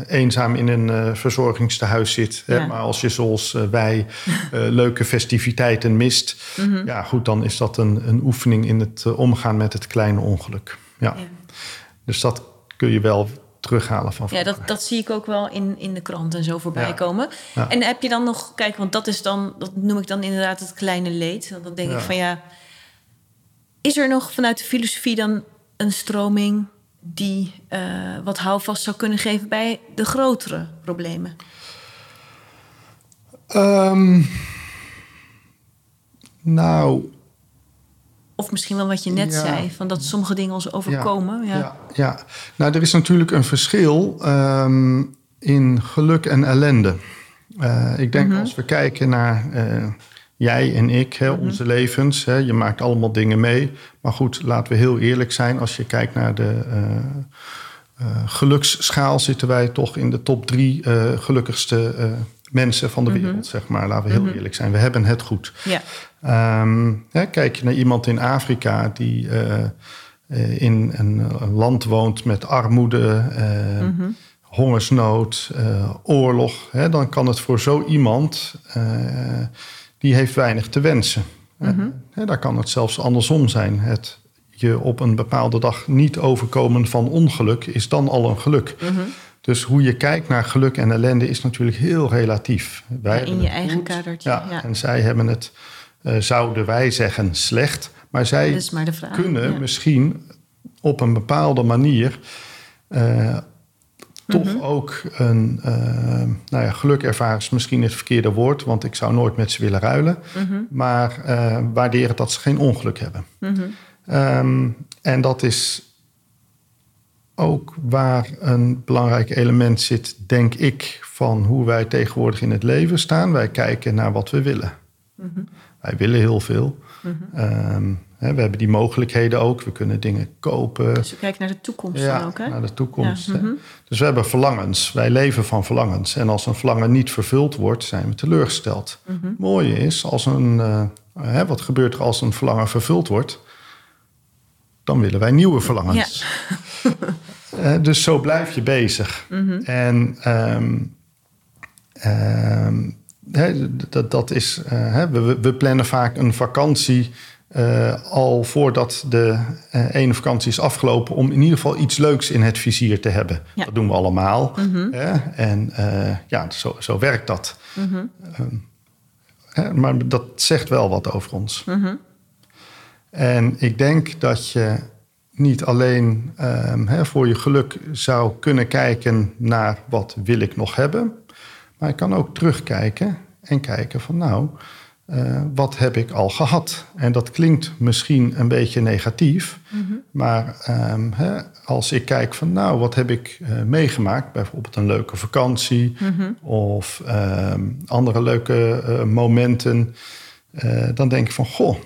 eenzaam in een eh, verzorgingstehuis zit. Hè, maar als je zoals wij leuke festiviteiten mist. Mhm. Ja, goed, dan is dat een, een oefening in het omgaan met het kleine ongeluk. Ja. Dus dat kun je wel terughalen van Ja, dat, dat zie ik ook wel in, in de krant en zo voorbij Ja. komen. Ja. En heb je dan nog, kijk, want dat is dan, dat noem ik dan inderdaad het kleine leed. Want dan denk Ja. ik van ja, is er nog vanuit de filosofie dan een stroming die eh, wat houvast zou kunnen geven bij de grotere problemen? Ehm, nou, Of misschien wel wat je net Ja. zei, van dat sommige dingen ons overkomen. Ja. Ja, ja. nou er is natuurlijk een verschil ehm, in geluk en ellende. Eh, ik denk als we kijken naar eh, jij en ik, hè, onze levens, hè, je maakt allemaal dingen mee. Maar goed, laten we heel eerlijk zijn, als je kijkt naar de eh, geluksschaal, zitten wij toch in de top drie gelukkigste mensen van de wereld, zeg maar. Laten we heel eerlijk zijn, we hebben het goed. Ja. Ehm, kijk je naar iemand in Afrika die eh, eh, in een, een land woont met armoede, eh, hongersnood, eh, oorlog, hè, dan kan het voor zo iemand, die heeft weinig te wensen. Hè, daar kan het zelfs andersom zijn. Het je op een bepaalde dag niet overkomen van ongeluk is dan al een geluk. Dus hoe je kijkt naar geluk en ellende is natuurlijk heel relatief. Wij in je eigen goed. kadertje, Ja, ja. En zij hebben het eh, zouden wij zeggen slecht. Maar zij maar vraag. kunnen ja. misschien op een bepaalde manier eh, toch Mhm. ook een eh, nou ja, geluk ervaren is misschien het verkeerde woord, want ik zou nooit met ze willen ruilen. Mhm. Maar waarderen dat ze geen ongeluk hebben. Mhm. Ehm, en dat is ook waar een belangrijk element zit, denk ik, van hoe wij tegenwoordig in het leven staan. Wij kijken naar wat we willen. Mhm. Wij willen heel veel. Ehm, hè, we hebben die mogelijkheden ook. We kunnen dingen kopen. Dus we kijken naar de toekomst dan ook, hè? naar de toekomst. Ja, hè. mhm. Dus we hebben verlangens. Wij leven van verlangens. En als een verlangen niet vervuld wordt, zijn we teleurgesteld. Mhm. Het mooie is, als een, eh, hè, wat gebeurt er als een verlangen vervuld wordt? Dan willen wij nieuwe verlangens. Eh, dus zo blijf je bezig. Mhm. En ehm, ehm, dat, dat is, eh, we, we plannen vaak een vakantie eh, al voordat de ene vakantie is afgelopen, om in ieder geval iets leuks in het vizier te hebben. Ja. Dat doen we allemaal. Mhm. En ja, zo, zo werkt dat. Mhm. Ehm, maar dat zegt wel wat over ons. En ik denk dat je niet alleen ehm, hè, voor je geluk zou kunnen kijken naar wat wil ik nog hebben, maar je kan ook terugkijken en kijken van nou, eh, wat heb ik al gehad? En dat klinkt misschien een beetje negatief, maar ehm, hè, als ik kijk van nou, wat heb ik eh, meegemaakt? Bijvoorbeeld een leuke vakantie of ehm, andere leuke eh, momenten, dan denk ik van goh.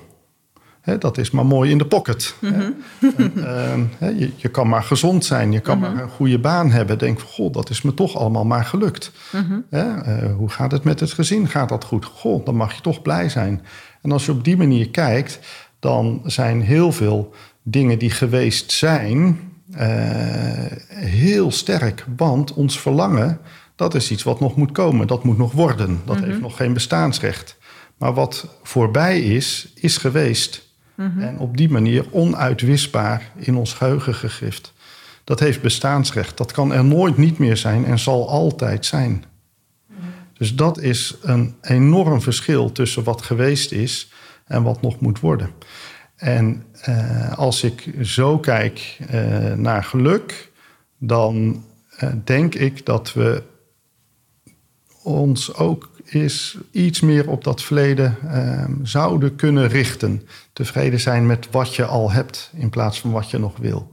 Dat is maar mooi in de pocket. En, ehm, je, je kan maar gezond zijn, je kan maar een goede baan hebben. Denk van, goh, dat is me toch allemaal maar gelukt. Hè, eh, hoe gaat het met het gezin? Gaat dat goed? Goh, dan mag je toch blij zijn. En als je op die manier kijkt, dan zijn heel veel dingen die geweest zijn eh, heel sterk. Want ons verlangen, dat is iets wat nog moet komen. Dat moet nog worden. Dat heeft nog geen bestaansrecht. Maar wat voorbij is, is geweest. En op die manier onuitwisbaar in ons geheugen gegrift. Dat heeft bestaansrecht. Dat kan er nooit niet meer zijn en zal altijd zijn. Dus dat is een enorm verschil tussen wat geweest is en wat nog moet worden. En eh, als ik zo kijk eh, naar geluk, dan eh, denk ik dat we ons ook eens iets meer op dat verleden eh, zouden kunnen richten. Tevreden zijn met wat je al hebt in plaats van wat je nog wil.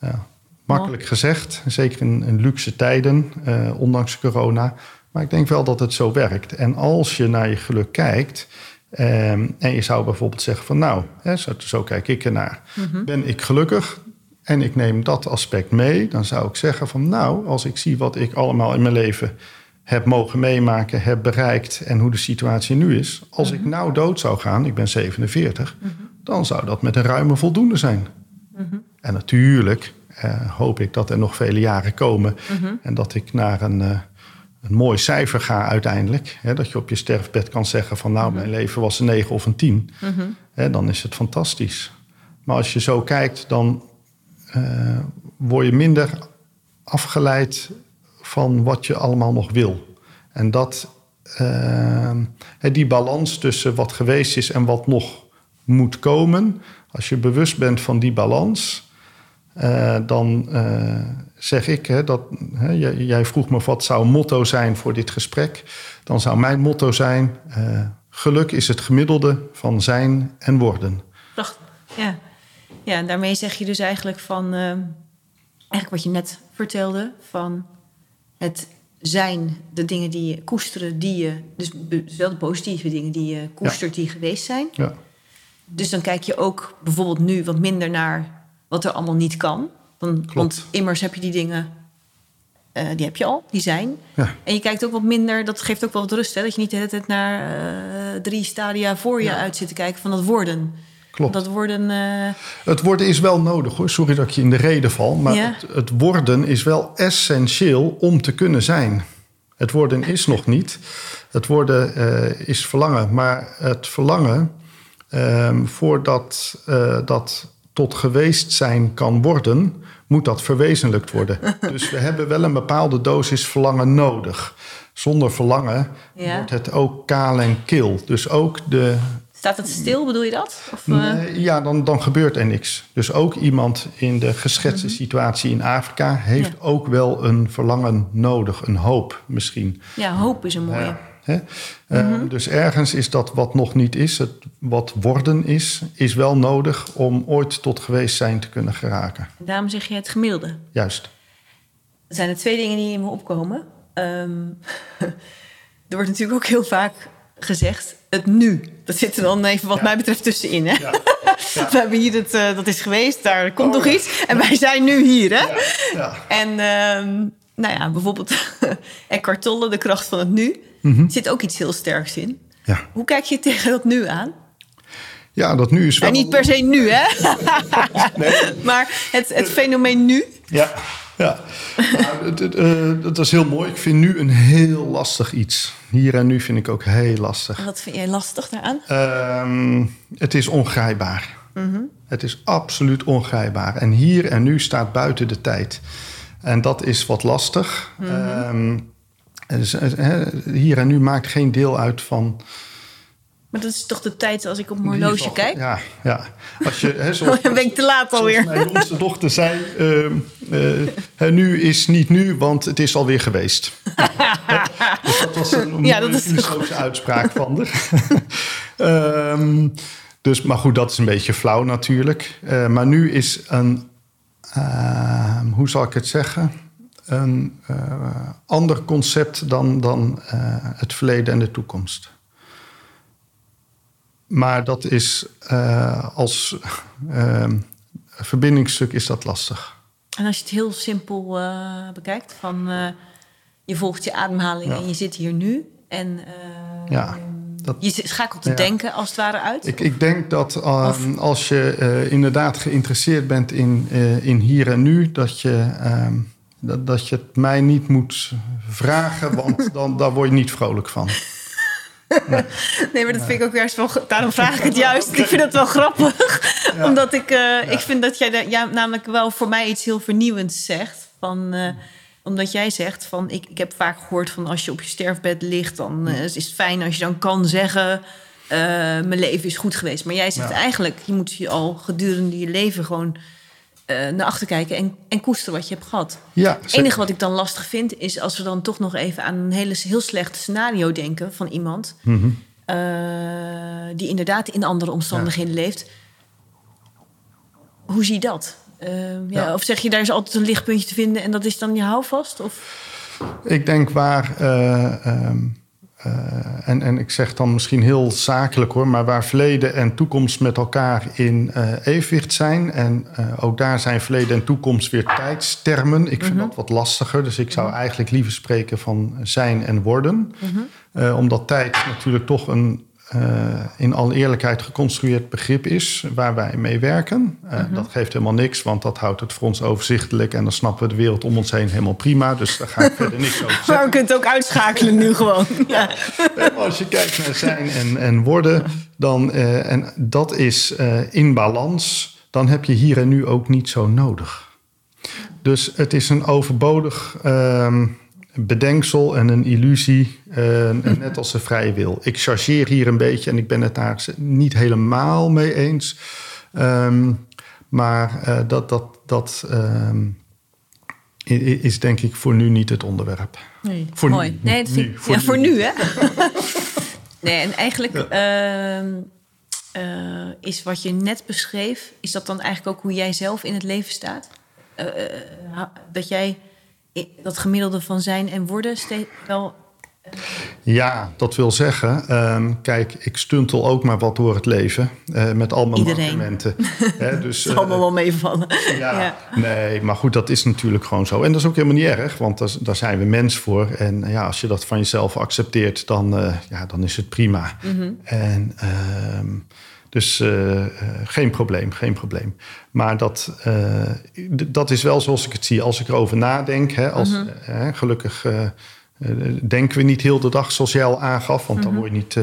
Ja, makkelijk gezegd, zeker in, in luxe tijden, eh, ondanks corona. Maar ik denk wel dat het zo werkt. En als je naar je geluk kijkt. eh, en je zou bijvoorbeeld zeggen van nou, hè, zo, zo kijk ik ernaar. Ben ik gelukkig en ik neem dat aspect mee, dan zou ik zeggen van nou, als ik zie wat ik allemaal in mijn leven heb mogen meemaken, heb bereikt en hoe de situatie nu is. Als ik nou dood zou gaan, ik ben 47, dan zou dat met een ruime voldoende zijn. En natuurlijk eh, hoop ik dat er nog vele jaren komen en dat ik naar een, eh, een mooi cijfer ga uiteindelijk. Hè, dat je op je sterfbed kan zeggen van nou, mijn leven was een 9 of een 10. Hè, dan is het fantastisch. Maar als je zo kijkt, dan eh, word je minder afgeleid van wat je allemaal nog wil. En dat, eh, hè, die balans tussen wat geweest is en wat nog moet komen, als je bewust bent van die balans, eh, dan eh, zeg ik, hè, dat, hè, jij, vroeg me wat zou motto zijn voor dit gesprek. Dan zou mijn motto zijn, eh, geluk is het gemiddelde van zijn en worden. Ja. ja, en daarmee zeg je dus eigenlijk van... ehm, eigenlijk wat je net vertelde, van het zijn, de dingen die je koesteren, die je... Dus wel de positieve dingen die je koestert, die geweest zijn. Ja, Dus dan kijk je ook bijvoorbeeld nu wat minder naar wat er allemaal niet kan. Dan, want immers heb je die dingen, eh, die heb je al, die zijn. ja. En je kijkt ook wat minder, dat geeft ook wel wat rust. Hè? Dat je niet de hele tijd naar eh, drie stadia voor je uit zit te kijken van dat worden. Klopt. Dat worden, eh, Het worden is wel nodig hoor. Sorry dat ik je in de reden val. Maar Ja. het, het worden is wel essentieel om te kunnen zijn. Het worden is nog niet. Het worden eh, is verlangen. Maar het verlangen, ehm, voordat eh, dat tot geweest zijn kan worden, moet dat verwezenlijkt worden. dus we hebben wel een bepaalde dosis verlangen nodig. Zonder verlangen Ja. wordt het ook kaal en kil. Dus ook de Staat het stil, bedoel je dat? Of, uh... nee, ja, dan, dan gebeurt er niks. Dus ook iemand in de geschetste Mhm. situatie in Afrika heeft Ja. ook wel een verlangen nodig, een hoop misschien. Ja, hoop is een mooie. Ja, hè? Eh, dus ergens is dat wat nog niet is, het wat worden is, is wel nodig om ooit tot geweest zijn te kunnen geraken. En daarom zeg je het gemiddelde. Juist. Er zijn er twee dingen die in me opkomen. Ehm, er wordt natuurlijk ook heel vaak gezegd het nu. Dat zit er dan even wat Ja. mij betreft tussenin. Hè? Ja. We hebben hier het, eh, dat is geweest, daar komt Oh, nog ja. iets. En wij zijn nu hier. Hè? Ja. En ehm, nou ja, bijvoorbeeld Eckhart Tolle, de kracht van het nu. Mhm. zit ook iets heel sterks in. Ja. Hoe kijk je tegen dat nu aan? ja, dat nu is wel... En niet per se nu, hè? Nee. maar het, het fenomeen nu. Ja, ja. Eh, dat is heel mooi. Ik vind nu een heel lastig iets. Hier en nu vind ik ook heel lastig. Wat vind jij lastig daaraan? Ehm, het is ongrijpbaar. Het is absoluut ongrijpbaar. En hier en nu staat buiten de tijd. En dat is wat lastig. Ehm, dus, eh, hier en nu maakt geen deel uit van. Maar dat is toch de tijd als ik op mijn horloge kijk? Ja, ja. Als je, hè, zoals, Dan ben ik te laat alweer. mijn jongste dochter zei, ehm, eh, nu is niet nu, want het is alweer geweest. dus dat was een Ja, dat is- uitspraak van haar. Ehm, dus, maar goed, dat is een beetje flauw natuurlijk. Eh, maar nu is een, ehm, hoe zal ik het zeggen? Een eh, ander concept dan, dan het verleden en de toekomst. Maar dat is eh, als ehm, verbindingsstuk is dat lastig. En als je het heel simpel eh, bekijkt, van eh, je volgt je ademhaling Ja. en je zit hier nu. En Ja, dat, je schakelt te Ja. denken als het ware uit. ik, ik denk dat als je inderdaad geïnteresseerd bent in, in hier en nu, dat je, ehm, dat, dat je het mij niet moet vragen, want dan, daar word je niet vrolijk van. Nee, maar dat vind ik ook juist wel... Daarom vraag ik het juist. Ik vind het wel grappig. Omdat ik... eh, Ik vind dat jij ja, namelijk wel voor mij iets heel vernieuwends zegt. Van, eh, omdat jij zegt van... Ik, ik heb vaak gehoord van als je op je sterfbed ligt... dan eh, is het fijn als je dan kan zeggen... mijn leven is goed geweest. Maar jij zegt eigenlijk... je moet je al gedurende je leven gewoon... eh, naar achter kijken en, en koesteren wat je hebt gehad. Ja, Het enige wat ik dan lastig vind is als we dan toch nog even aan een hele, heel slecht scenario denken van iemand Mhm. eh, die inderdaad in andere omstandigheden leeft. Hoe zie je dat? Eh, ja, Ja. Of zeg je daar is altijd een lichtpuntje te vinden en dat is dan je houvast? Of? Ik denk waar, eh, ehm, eh, en, en ik zeg dan misschien heel zakelijk hoor, maar waar verleden en toekomst met elkaar in eh, evenwicht zijn. En eh, ook daar zijn verleden en toekomst weer tijdstermen. Ik vind dat wat lastiger, dus ik zou eigenlijk liever spreken van zijn en worden. Eh, omdat tijd natuurlijk toch een eh, in alle eerlijkheid geconstrueerd begrip is waar wij mee werken. Eh, Dat geeft helemaal niks, want dat houdt het voor ons overzichtelijk en dan snappen we de wereld om ons heen helemaal prima. Dus daar ga ik verder niks over zeggen. Maar we kunnen het ook uitschakelen nu gewoon. Ja. Maar als je kijkt naar zijn en, en worden, dan, eh, en dat is eh, in balans, dan heb je hier en nu ook niet zo nodig. Dus het is een overbodig ehm, bedenksel en een illusie, eh, net als de vrije wil. Ik chargeer hier een beetje en ik ben het daar niet helemaal mee eens. Ehm, maar eh, dat, dat, dat ehm, is denk ik voor nu niet het onderwerp. Nee, Voor mooi. nu. Nee, Nu, voor ja, nu. voor nu, hè? nee, en eigenlijk ehm, eh, is wat je net beschreef... is dat dan eigenlijk ook hoe jij zelf in het leven staat? Dat jij dat gemiddelde van zijn en worden steeds wel... Ja, dat wil zeggen, ehm, kijk, ik stuntel ook maar wat door het leven eh, met al mijn. Hè, dus, Het eh, allemaal wel meevallen. ja, Ja. nee, maar goed, dat is natuurlijk gewoon zo. En dat is ook helemaal niet erg, want daar, daar zijn we mens voor. En ja, als je dat van jezelf accepteert, dan, eh, ja, dan is het prima. Mhm. En ehm, dus eh, eh, geen probleem, geen probleem. Maar dat, eh, dat is wel zoals ik het zie. Als ik erover nadenk, hè, als, Mhm. gelukkig denken we niet heel de dag zoals jij al aangaf. Want Mhm. dan word je niet,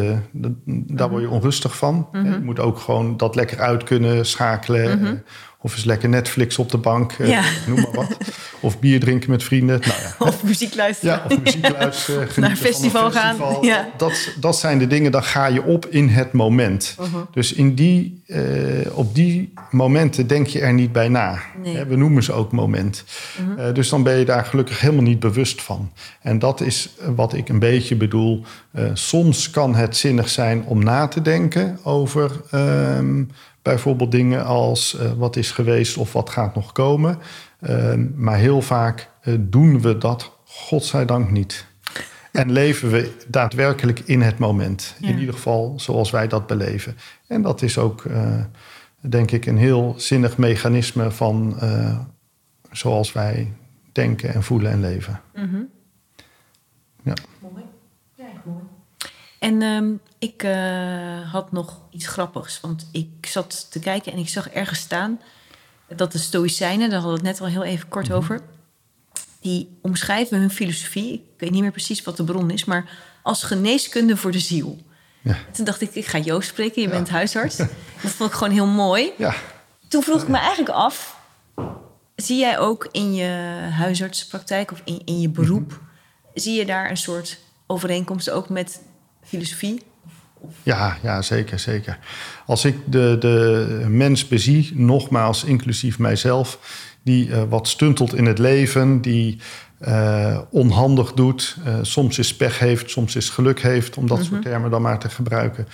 daar word je onrustig van. Je moet ook gewoon dat lekker uit kunnen schakelen. Of eens lekker Netflix op de bank, eh, Ja. noem maar wat. Of bier drinken met vrienden. Nou ja, Of muziek luisteren. ja, of muziek luisteren. Naar een festival gaan, festival. ja. Dat, dat zijn de dingen, dan ga je op in het moment. Uh-huh. Dus in die, eh, op die momenten denk je er niet bij na. Nee. We noemen ze ook moment. Eh, dus dan ben je daar gelukkig helemaal niet bewust van. En dat is wat ik een beetje bedoel. Soms kan het zinnig zijn om na te denken over ehm, bijvoorbeeld dingen als eh, wat is geweest of wat gaat nog komen. Ehm, maar heel vaak eh, doen we dat, godzijdank niet. En leven we daadwerkelijk in het moment. Ja. In ieder geval zoals wij dat beleven. En dat is ook, eh, denk ik, een heel zinnig mechanisme van eh, zoals wij denken en voelen en leven. Ja. Mooi. Ja, mooi. En ehm, ik eh, had nog iets grappigs. Want ik zat te kijken en ik zag ergens staan... dat de Stoïcijnen, daar hadden we het net al heel even kort over... die omschrijven hun filosofie... ik weet niet meer precies wat de bron is... maar als geneeskunde voor de ziel. Ja. En toen dacht ik, ik ga Joost spreken, je bent huisarts. Dat vond ik gewoon heel mooi. ja. Toen vroeg ik me eigenlijk af... zie jij ook in je huisartsenpraktijk of in, in je beroep... zie je daar een soort overeenkomst ook met filosofie? Ja, ja, zeker, zeker. Als ik de, de mens bezie, nogmaals inclusief mijzelf, die eh, wat stuntelt in het leven, die eh, onhandig doet, eh, soms is pech heeft, soms is geluk heeft, om dat soort termen dan maar te gebruiken.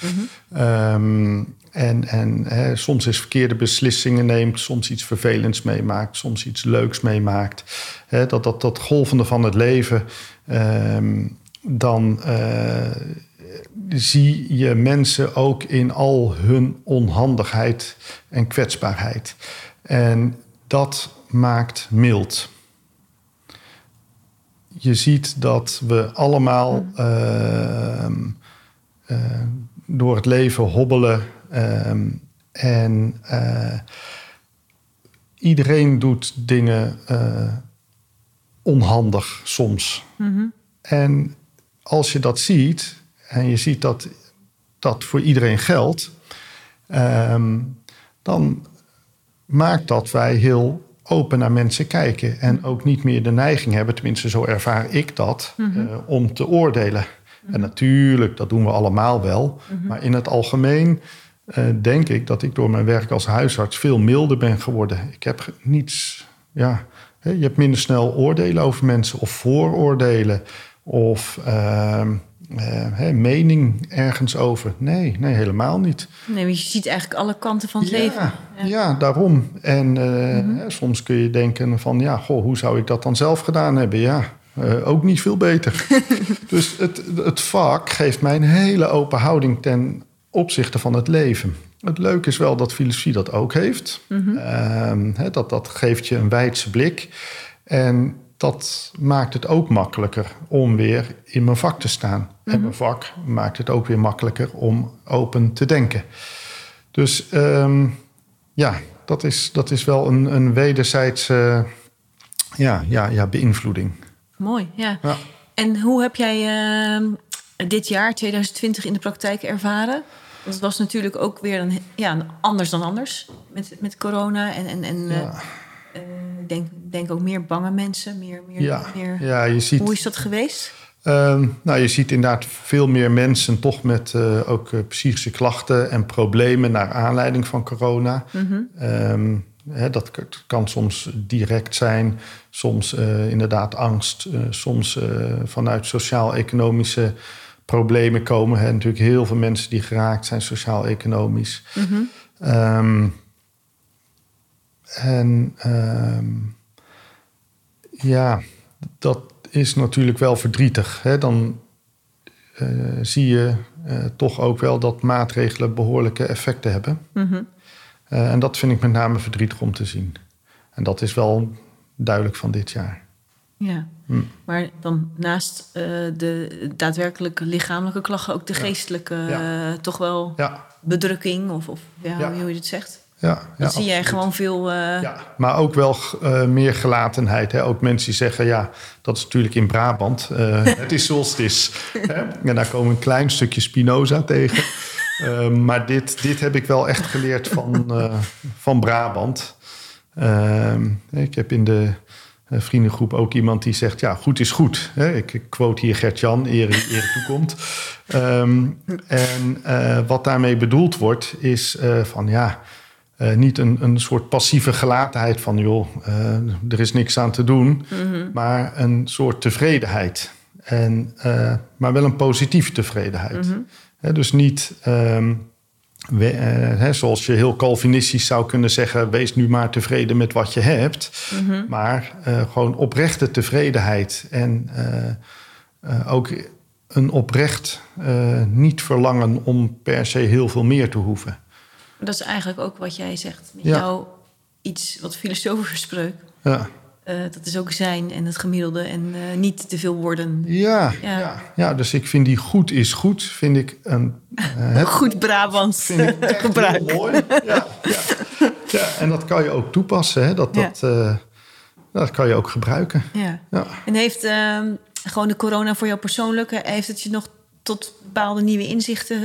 Ehm, en en hè, soms is verkeerde beslissingen neemt, soms iets vervelends meemaakt, soms iets leuks meemaakt. Hè, dat, dat, dat golvende van het leven, ehm, dan zie je mensen ook in al hun onhandigheid en kwetsbaarheid. En dat maakt mild. Je ziet dat we allemaal ehm, eh, door het leven hobbelen. ehm, en eh, iedereen doet dingen eh, onhandig soms. En als je dat ziet, en je ziet dat dat voor iedereen geldt, ehm, dan maakt dat wij heel open naar mensen kijken. En ook niet meer de neiging hebben, tenminste zo ervaar ik dat, eh, om te oordelen. En natuurlijk, dat doen we allemaal wel. Maar in het algemeen eh, denk ik dat ik door mijn werk als huisarts veel milder ben geworden. Ik heb niets, ja, je hebt minder snel oordelen over mensen of vooroordelen of ehm, eh, mening ergens over. Nee, nee, helemaal niet. Nee, want je ziet eigenlijk alle kanten van het Ja, leven. ja. daarom. En eh, hè, soms kun je denken van, ja, goh, hoe zou ik dat dan zelf gedaan hebben? Ja, eh, ook niet veel beter. dus het, het vak geeft mij een hele open houding ten opzichte van het leven. Het leuke is wel dat filosofie dat ook heeft. Ehm, hè, dat, dat geeft je een wijdse blik. En dat maakt het ook makkelijker om weer in mijn vak te staan. En mijn vak maakt het ook weer makkelijker om open te denken. Dus ehm, ja, dat is, dat is wel een, een wederzijdse ja, ja, ja, beïnvloeding. Mooi, ja. Ja. En hoe heb jij ehm, dit jaar, 2020, in de praktijk ervaren? Want het was natuurlijk ook weer een, ja, anders dan anders met, met corona. En, en, en eh, Ja. eh, ik denk, denk ook meer bange mensen. Meer, meer, Ja, meer. ja, je ziet, Hoe is dat geweest? ehm, nou, je ziet inderdaad veel meer mensen toch met eh, ook eh, psychische klachten en problemen naar aanleiding van corona. Ehm, hè, dat kan soms direct zijn, soms eh, inderdaad angst, soms vanuit sociaal-economische problemen komen. Hè. Natuurlijk heel veel mensen die geraakt zijn sociaal-economisch. Ehm, en ehm, ja, dat is natuurlijk wel verdrietig. Hè? Dan eh, zie je eh, toch ook wel dat maatregelen behoorlijke effecten hebben. Eh, en dat vind ik met name verdrietig om te zien. En dat is wel duidelijk van dit jaar. Ja. Hm. Maar dan naast de daadwerkelijke lichamelijke klachten... ook de geestelijke Ja. toch wel Ja, bedrukking? Of, of ja, Ja. hoe je het zegt? Ja. Dan ja, zie jij gewoon veel... eh, Ja, maar ook wel eh, meer gelatenheid. Hè? Ook mensen die zeggen, ja, dat is natuurlijk in Brabant. eh, het is zoals het is. Hè? En daar komen we een klein stukje Spinoza tegen. Eh, maar dit, dit heb ik wel echt geleerd van, eh, van Brabant. Ehm, ik heb in de vriendengroep ook iemand die zegt: Ja, goed is goed. Hè? Ik, quote hier Gert-Jan, eer eer toekomt. Ehm, en eh, wat daarmee bedoeld wordt, is eh, van ja. Niet een, een soort passieve gelatenheid van joh, er is niks aan te doen, maar een soort tevredenheid. En, maar wel een positieve tevredenheid. dus niet ehm, we, zoals je heel Calvinistisch zou kunnen zeggen, wees nu maar tevreden met wat je hebt. Mhm. Maar gewoon oprechte tevredenheid en ook een oprecht niet verlangen om per se heel veel meer te hoeven. Dat is eigenlijk ook wat jij zegt. Met jou iets wat filosofische spreuk. Ja. Uh, dat is ook zijn en het gemiddelde en uh, niet te veel worden. Ja, ja, ja. Ja, dus ik vind die goed is goed, vind ik een... Uh, goed Brabants vind ik echt gebruik. mooi. Ja, ja. ja, en dat kan je ook toepassen. Hè? Dat, dat, dat kan je ook gebruiken. Ja. ja. En heeft ehm, gewoon de corona voor jou persoonlijk... heeft het je nog tot bepaalde nieuwe inzichten.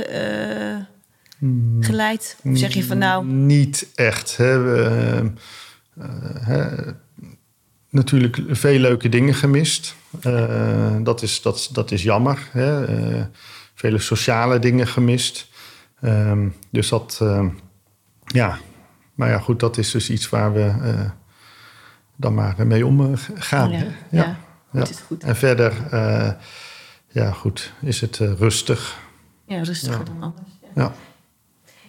Geleid? Of zeg je van nou... Niet echt. Hè. We, natuurlijk veel leuke dingen gemist. Uh, dat, is, dat, dat is jammer. Hè? Vele sociale dingen gemist. Uh, dus dat, ehm, ja. Maar ja, goed, dat is dus iets waar we eh, dan maar mee omgaan. Ja, ja, ja. Is goed. En verder, ja, goed, is het rustig. Ja, rustiger dan anders. ja.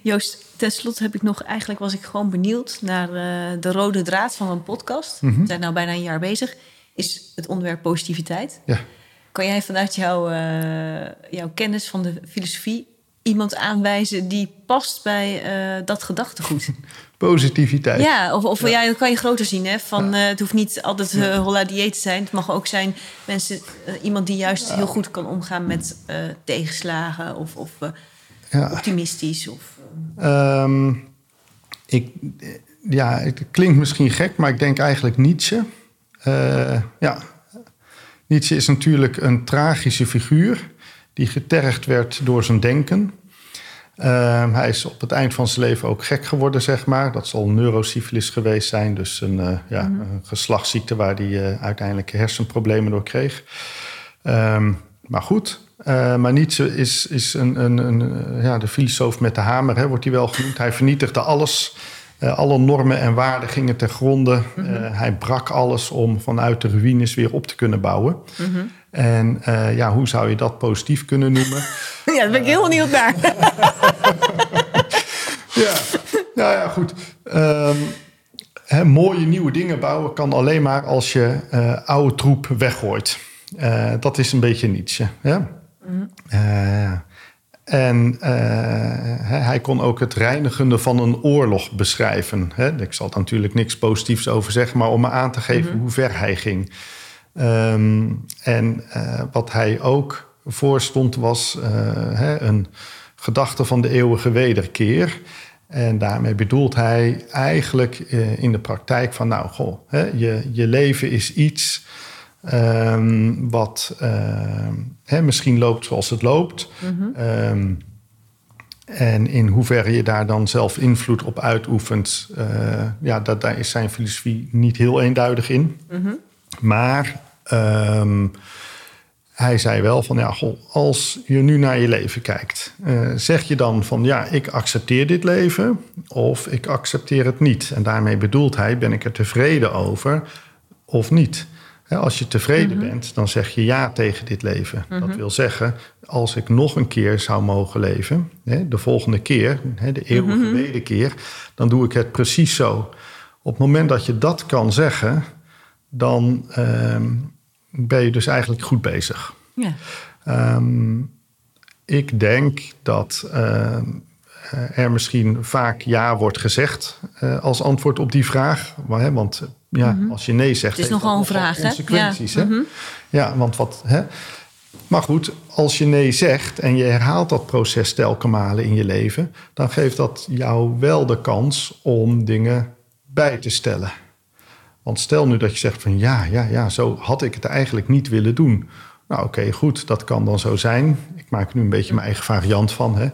Joost, tenslotte heb ik nog, eigenlijk was ik gewoon benieuwd naar uh, de rode draad van een podcast. Mm -hmm. We zijn nou bijna een jaar bezig. Is het onderwerp positiviteit. Ja. Kan jij vanuit jouw, uh, jouw kennis van de filosofie iemand aanwijzen die past bij uh, dat gedachtegoed? Positiviteit. Ja, of, of ja. ja. dat kan je groter zien. Hè? Van, ja. het hoeft niet altijd uh, holla dieet te zijn. Het mag ook zijn mensen, iemand die juist heel goed kan omgaan met tegenslagen of, of optimistisch. Of, Um, ik, ja, het klinkt misschien gek, maar ik denk eigenlijk Nietzsche. Uh, ja, Nietzsche is natuurlijk een tragische figuur die getergd werd door zijn denken. Uh, hij is op het eind van zijn leven ook gek geworden, zeg maar. Dat zal neurosyfilis geweest zijn, dus een, uh, ja, -hmm. een geslachtsziekte waar hij uh, uiteindelijk hersenproblemen door kreeg. Um, maar goed, uh, maar Nietzsche is, is een, een, een, ja, de filosoof met de hamer, hè, wordt hij wel genoemd. Hij vernietigde alles. Uh, alle normen en waarden gingen ten gronde. Mm -hmm. uh, hij brak alles om vanuit de ruïnes weer op te kunnen bouwen. Mm -hmm. En ja, hoe zou je dat positief kunnen noemen? ja, daar ben ik heel benieuwd naar. ja, nou ja, goed. Um, hè, mooie nieuwe dingen bouwen kan alleen maar als je oude troep weggooit. dat is een beetje Nietzsche. Ja? Uh, en uh, hij kon ook het reinigende van een oorlog beschrijven. Hè? Ik zal er natuurlijk niks positiefs over zeggen, maar om me aan te geven mm -hmm. hoe ver hij ging. Um, en uh, wat hij ook voorstond was hè, een gedachte van de eeuwige wederkeer. En daarmee bedoelt hij eigenlijk in de praktijk van, nou, goh, hè, je, je leven is iets Um, wat uh, hè, misschien loopt zoals het loopt. Mm -hmm. um, en in hoeverre je daar dan zelf invloed op uitoefent, uh, ja, dat, daar is zijn filosofie niet heel eenduidig in. Mm -hmm. Maar um, hij zei wel van ja, goh, als je nu naar je leven kijkt, uh, zeg je dan van ja, ik accepteer dit leven of ik accepteer het niet. En daarmee bedoelt hij, ben ik er tevreden over of niet. Als je tevreden mhm. bent, dan zeg je ja tegen dit leven. Dat mhm. wil zeggen, als ik nog een keer zou mogen leven, de volgende keer, de eeuwige mm wederkeer, dan doe ik het precies zo. Op het moment dat je dat kan zeggen, dan ehm, ben je dus eigenlijk goed bezig. Ja. Um, ik denk dat uh, er misschien vaak ja wordt gezegd uh, als antwoord op die vraag. Maar, hè, want ja, mm -hmm. als je nee zegt, het is nogal een vraag. Consequenties, ja. Hè? Mm -hmm. ja, want wat. Hè? Maar goed, als je nee zegt en je herhaalt dat proces telkens malen in je leven, dan geeft dat jou wel de kans om dingen bij te stellen. Want stel nu dat je zegt van ja, ja, ja, zo had ik het eigenlijk niet willen doen. Nou, oké, okay, goed, dat kan dan zo zijn. Ik maak nu een beetje mijn eigen variant van. Hè?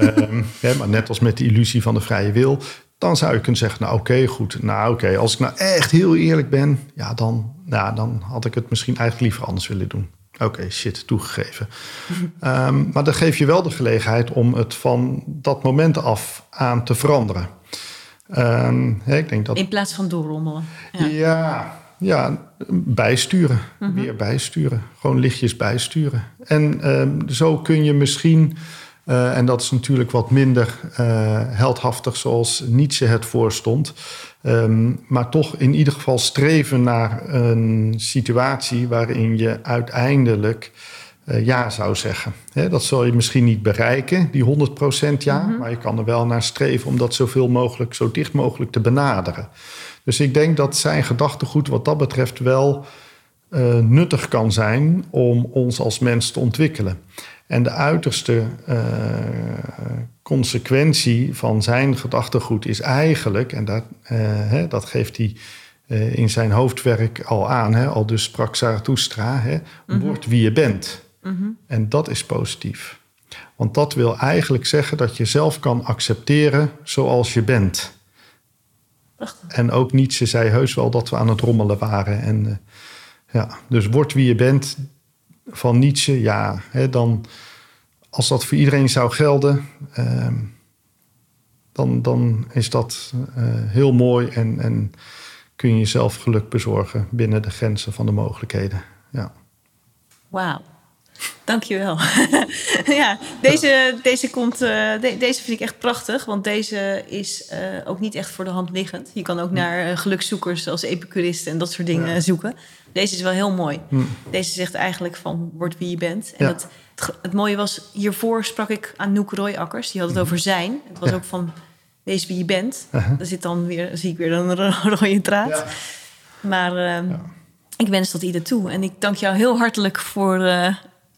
um, hè, maar net als met de illusie van de vrije wil dan zou je kunnen zeggen, nou oké, goed. Nou oké, als ik nou echt heel eerlijk ben, ja, dan, nou, dan had ik het misschien eigenlijk liever anders willen doen. Oké, shit, toegegeven. Ehm, maar dan geef je wel de gelegenheid om het van dat moment af aan te veranderen. Ehm, ik denk dat, In plaats van doorrommelen. ja. Ja. ja, bijsturen. Weer bijsturen. Gewoon lichtjes bijsturen. En ehm, zo kun je misschien, eh, en dat is natuurlijk wat minder eh, heldhaftig zoals Nietzsche het voorstond, ehm, maar toch in ieder geval streven naar een situatie waarin je uiteindelijk eh, ja zou zeggen. Dat zal je misschien niet bereiken, die 100% ja, maar je kan er wel naar streven om dat zoveel mogelijk, zo dicht mogelijk te benaderen. Dus ik denk dat zijn gedachtegoed wat dat betreft wel nuttig kan zijn om ons als mens te ontwikkelen. En de uiterste eh, consequentie van zijn gedachtegoed is eigenlijk, en dat, eh, hè, dat geeft hij eh, in zijn hoofdwerk al aan, hè, al dus sprak Zarathustra, hè, word wie je bent. En dat is positief. Want dat wil eigenlijk zeggen dat je zelf kan accepteren zoals je bent. En ook Nietzsche zei heus wel dat we aan het rommelen waren. En, ja, dus word wie je bent van Nietzsche, ja, hè, dan als dat voor iedereen zou gelden, ehm, dan, dan is dat eh, heel mooi en, en kun je jezelf geluk bezorgen binnen de grenzen van de mogelijkheden. Ja. Wauw. Dankjewel. ja, deze, deze, komt, eh, de- deze vind ik echt prachtig. Want deze is eh, ook niet echt voor de hand liggend. Je kan ook naar eh, gelukzoekers als epicuristen en dat soort dingen Ja. zoeken. Deze is wel heel mooi. Deze zegt eigenlijk van word wie je bent. En Ja. het, het, het mooie was, hiervoor sprak ik aan Noek Royakkers. Die had het over zijn. Het was Ja. ook van wees wie je bent. Uh-huh. Daar zit dan weer, zie ik weer een ro- rode draad. Maar ehm, ik wens dat ieder toe. En ik dank jou heel hartelijk voor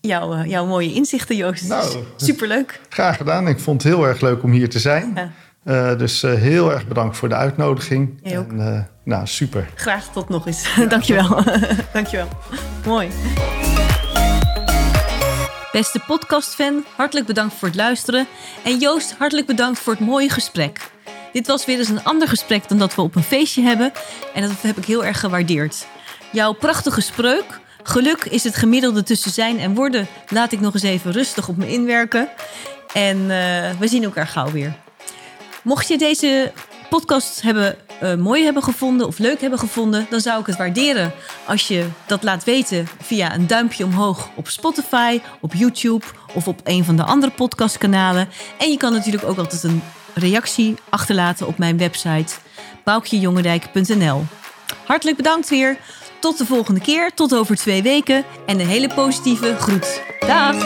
jouw, eh, jouw mooie inzichten, Joost. Nou. Superleuk. Graag gedaan. Ik vond het heel erg leuk om hier te zijn. Ja. Eh, dus eh, heel erg bedankt voor de uitnodiging. Jij ook. En, eh, nou, super. Graag tot nog eens. Dankjewel. Dankjewel. Mooi. Beste podcastfan, hartelijk bedankt voor het luisteren. En Joost, hartelijk bedankt voor het mooie gesprek. Dit was weer eens een ander gesprek dan dat we op een feestje hebben. En dat heb ik heel erg gewaardeerd. Jouw prachtige spreuk. Geluk is het gemiddelde tussen zijn en worden. Laat ik nog eens even rustig op me inwerken. En eh, we zien elkaar gauw weer. Mocht je deze podcast hebben, eh, mooi hebben gevonden of leuk hebben gevonden, dan zou ik het waarderen als je dat laat weten via een duimpje omhoog op Spotify, op YouTube of op een van de andere podcastkanalen. En je kan natuurlijk ook altijd een reactie achterlaten op mijn website boukjejongendijk.nl. Hartelijk bedankt weer. Tot de volgende keer, tot over twee weken en een hele positieve groet. Dag!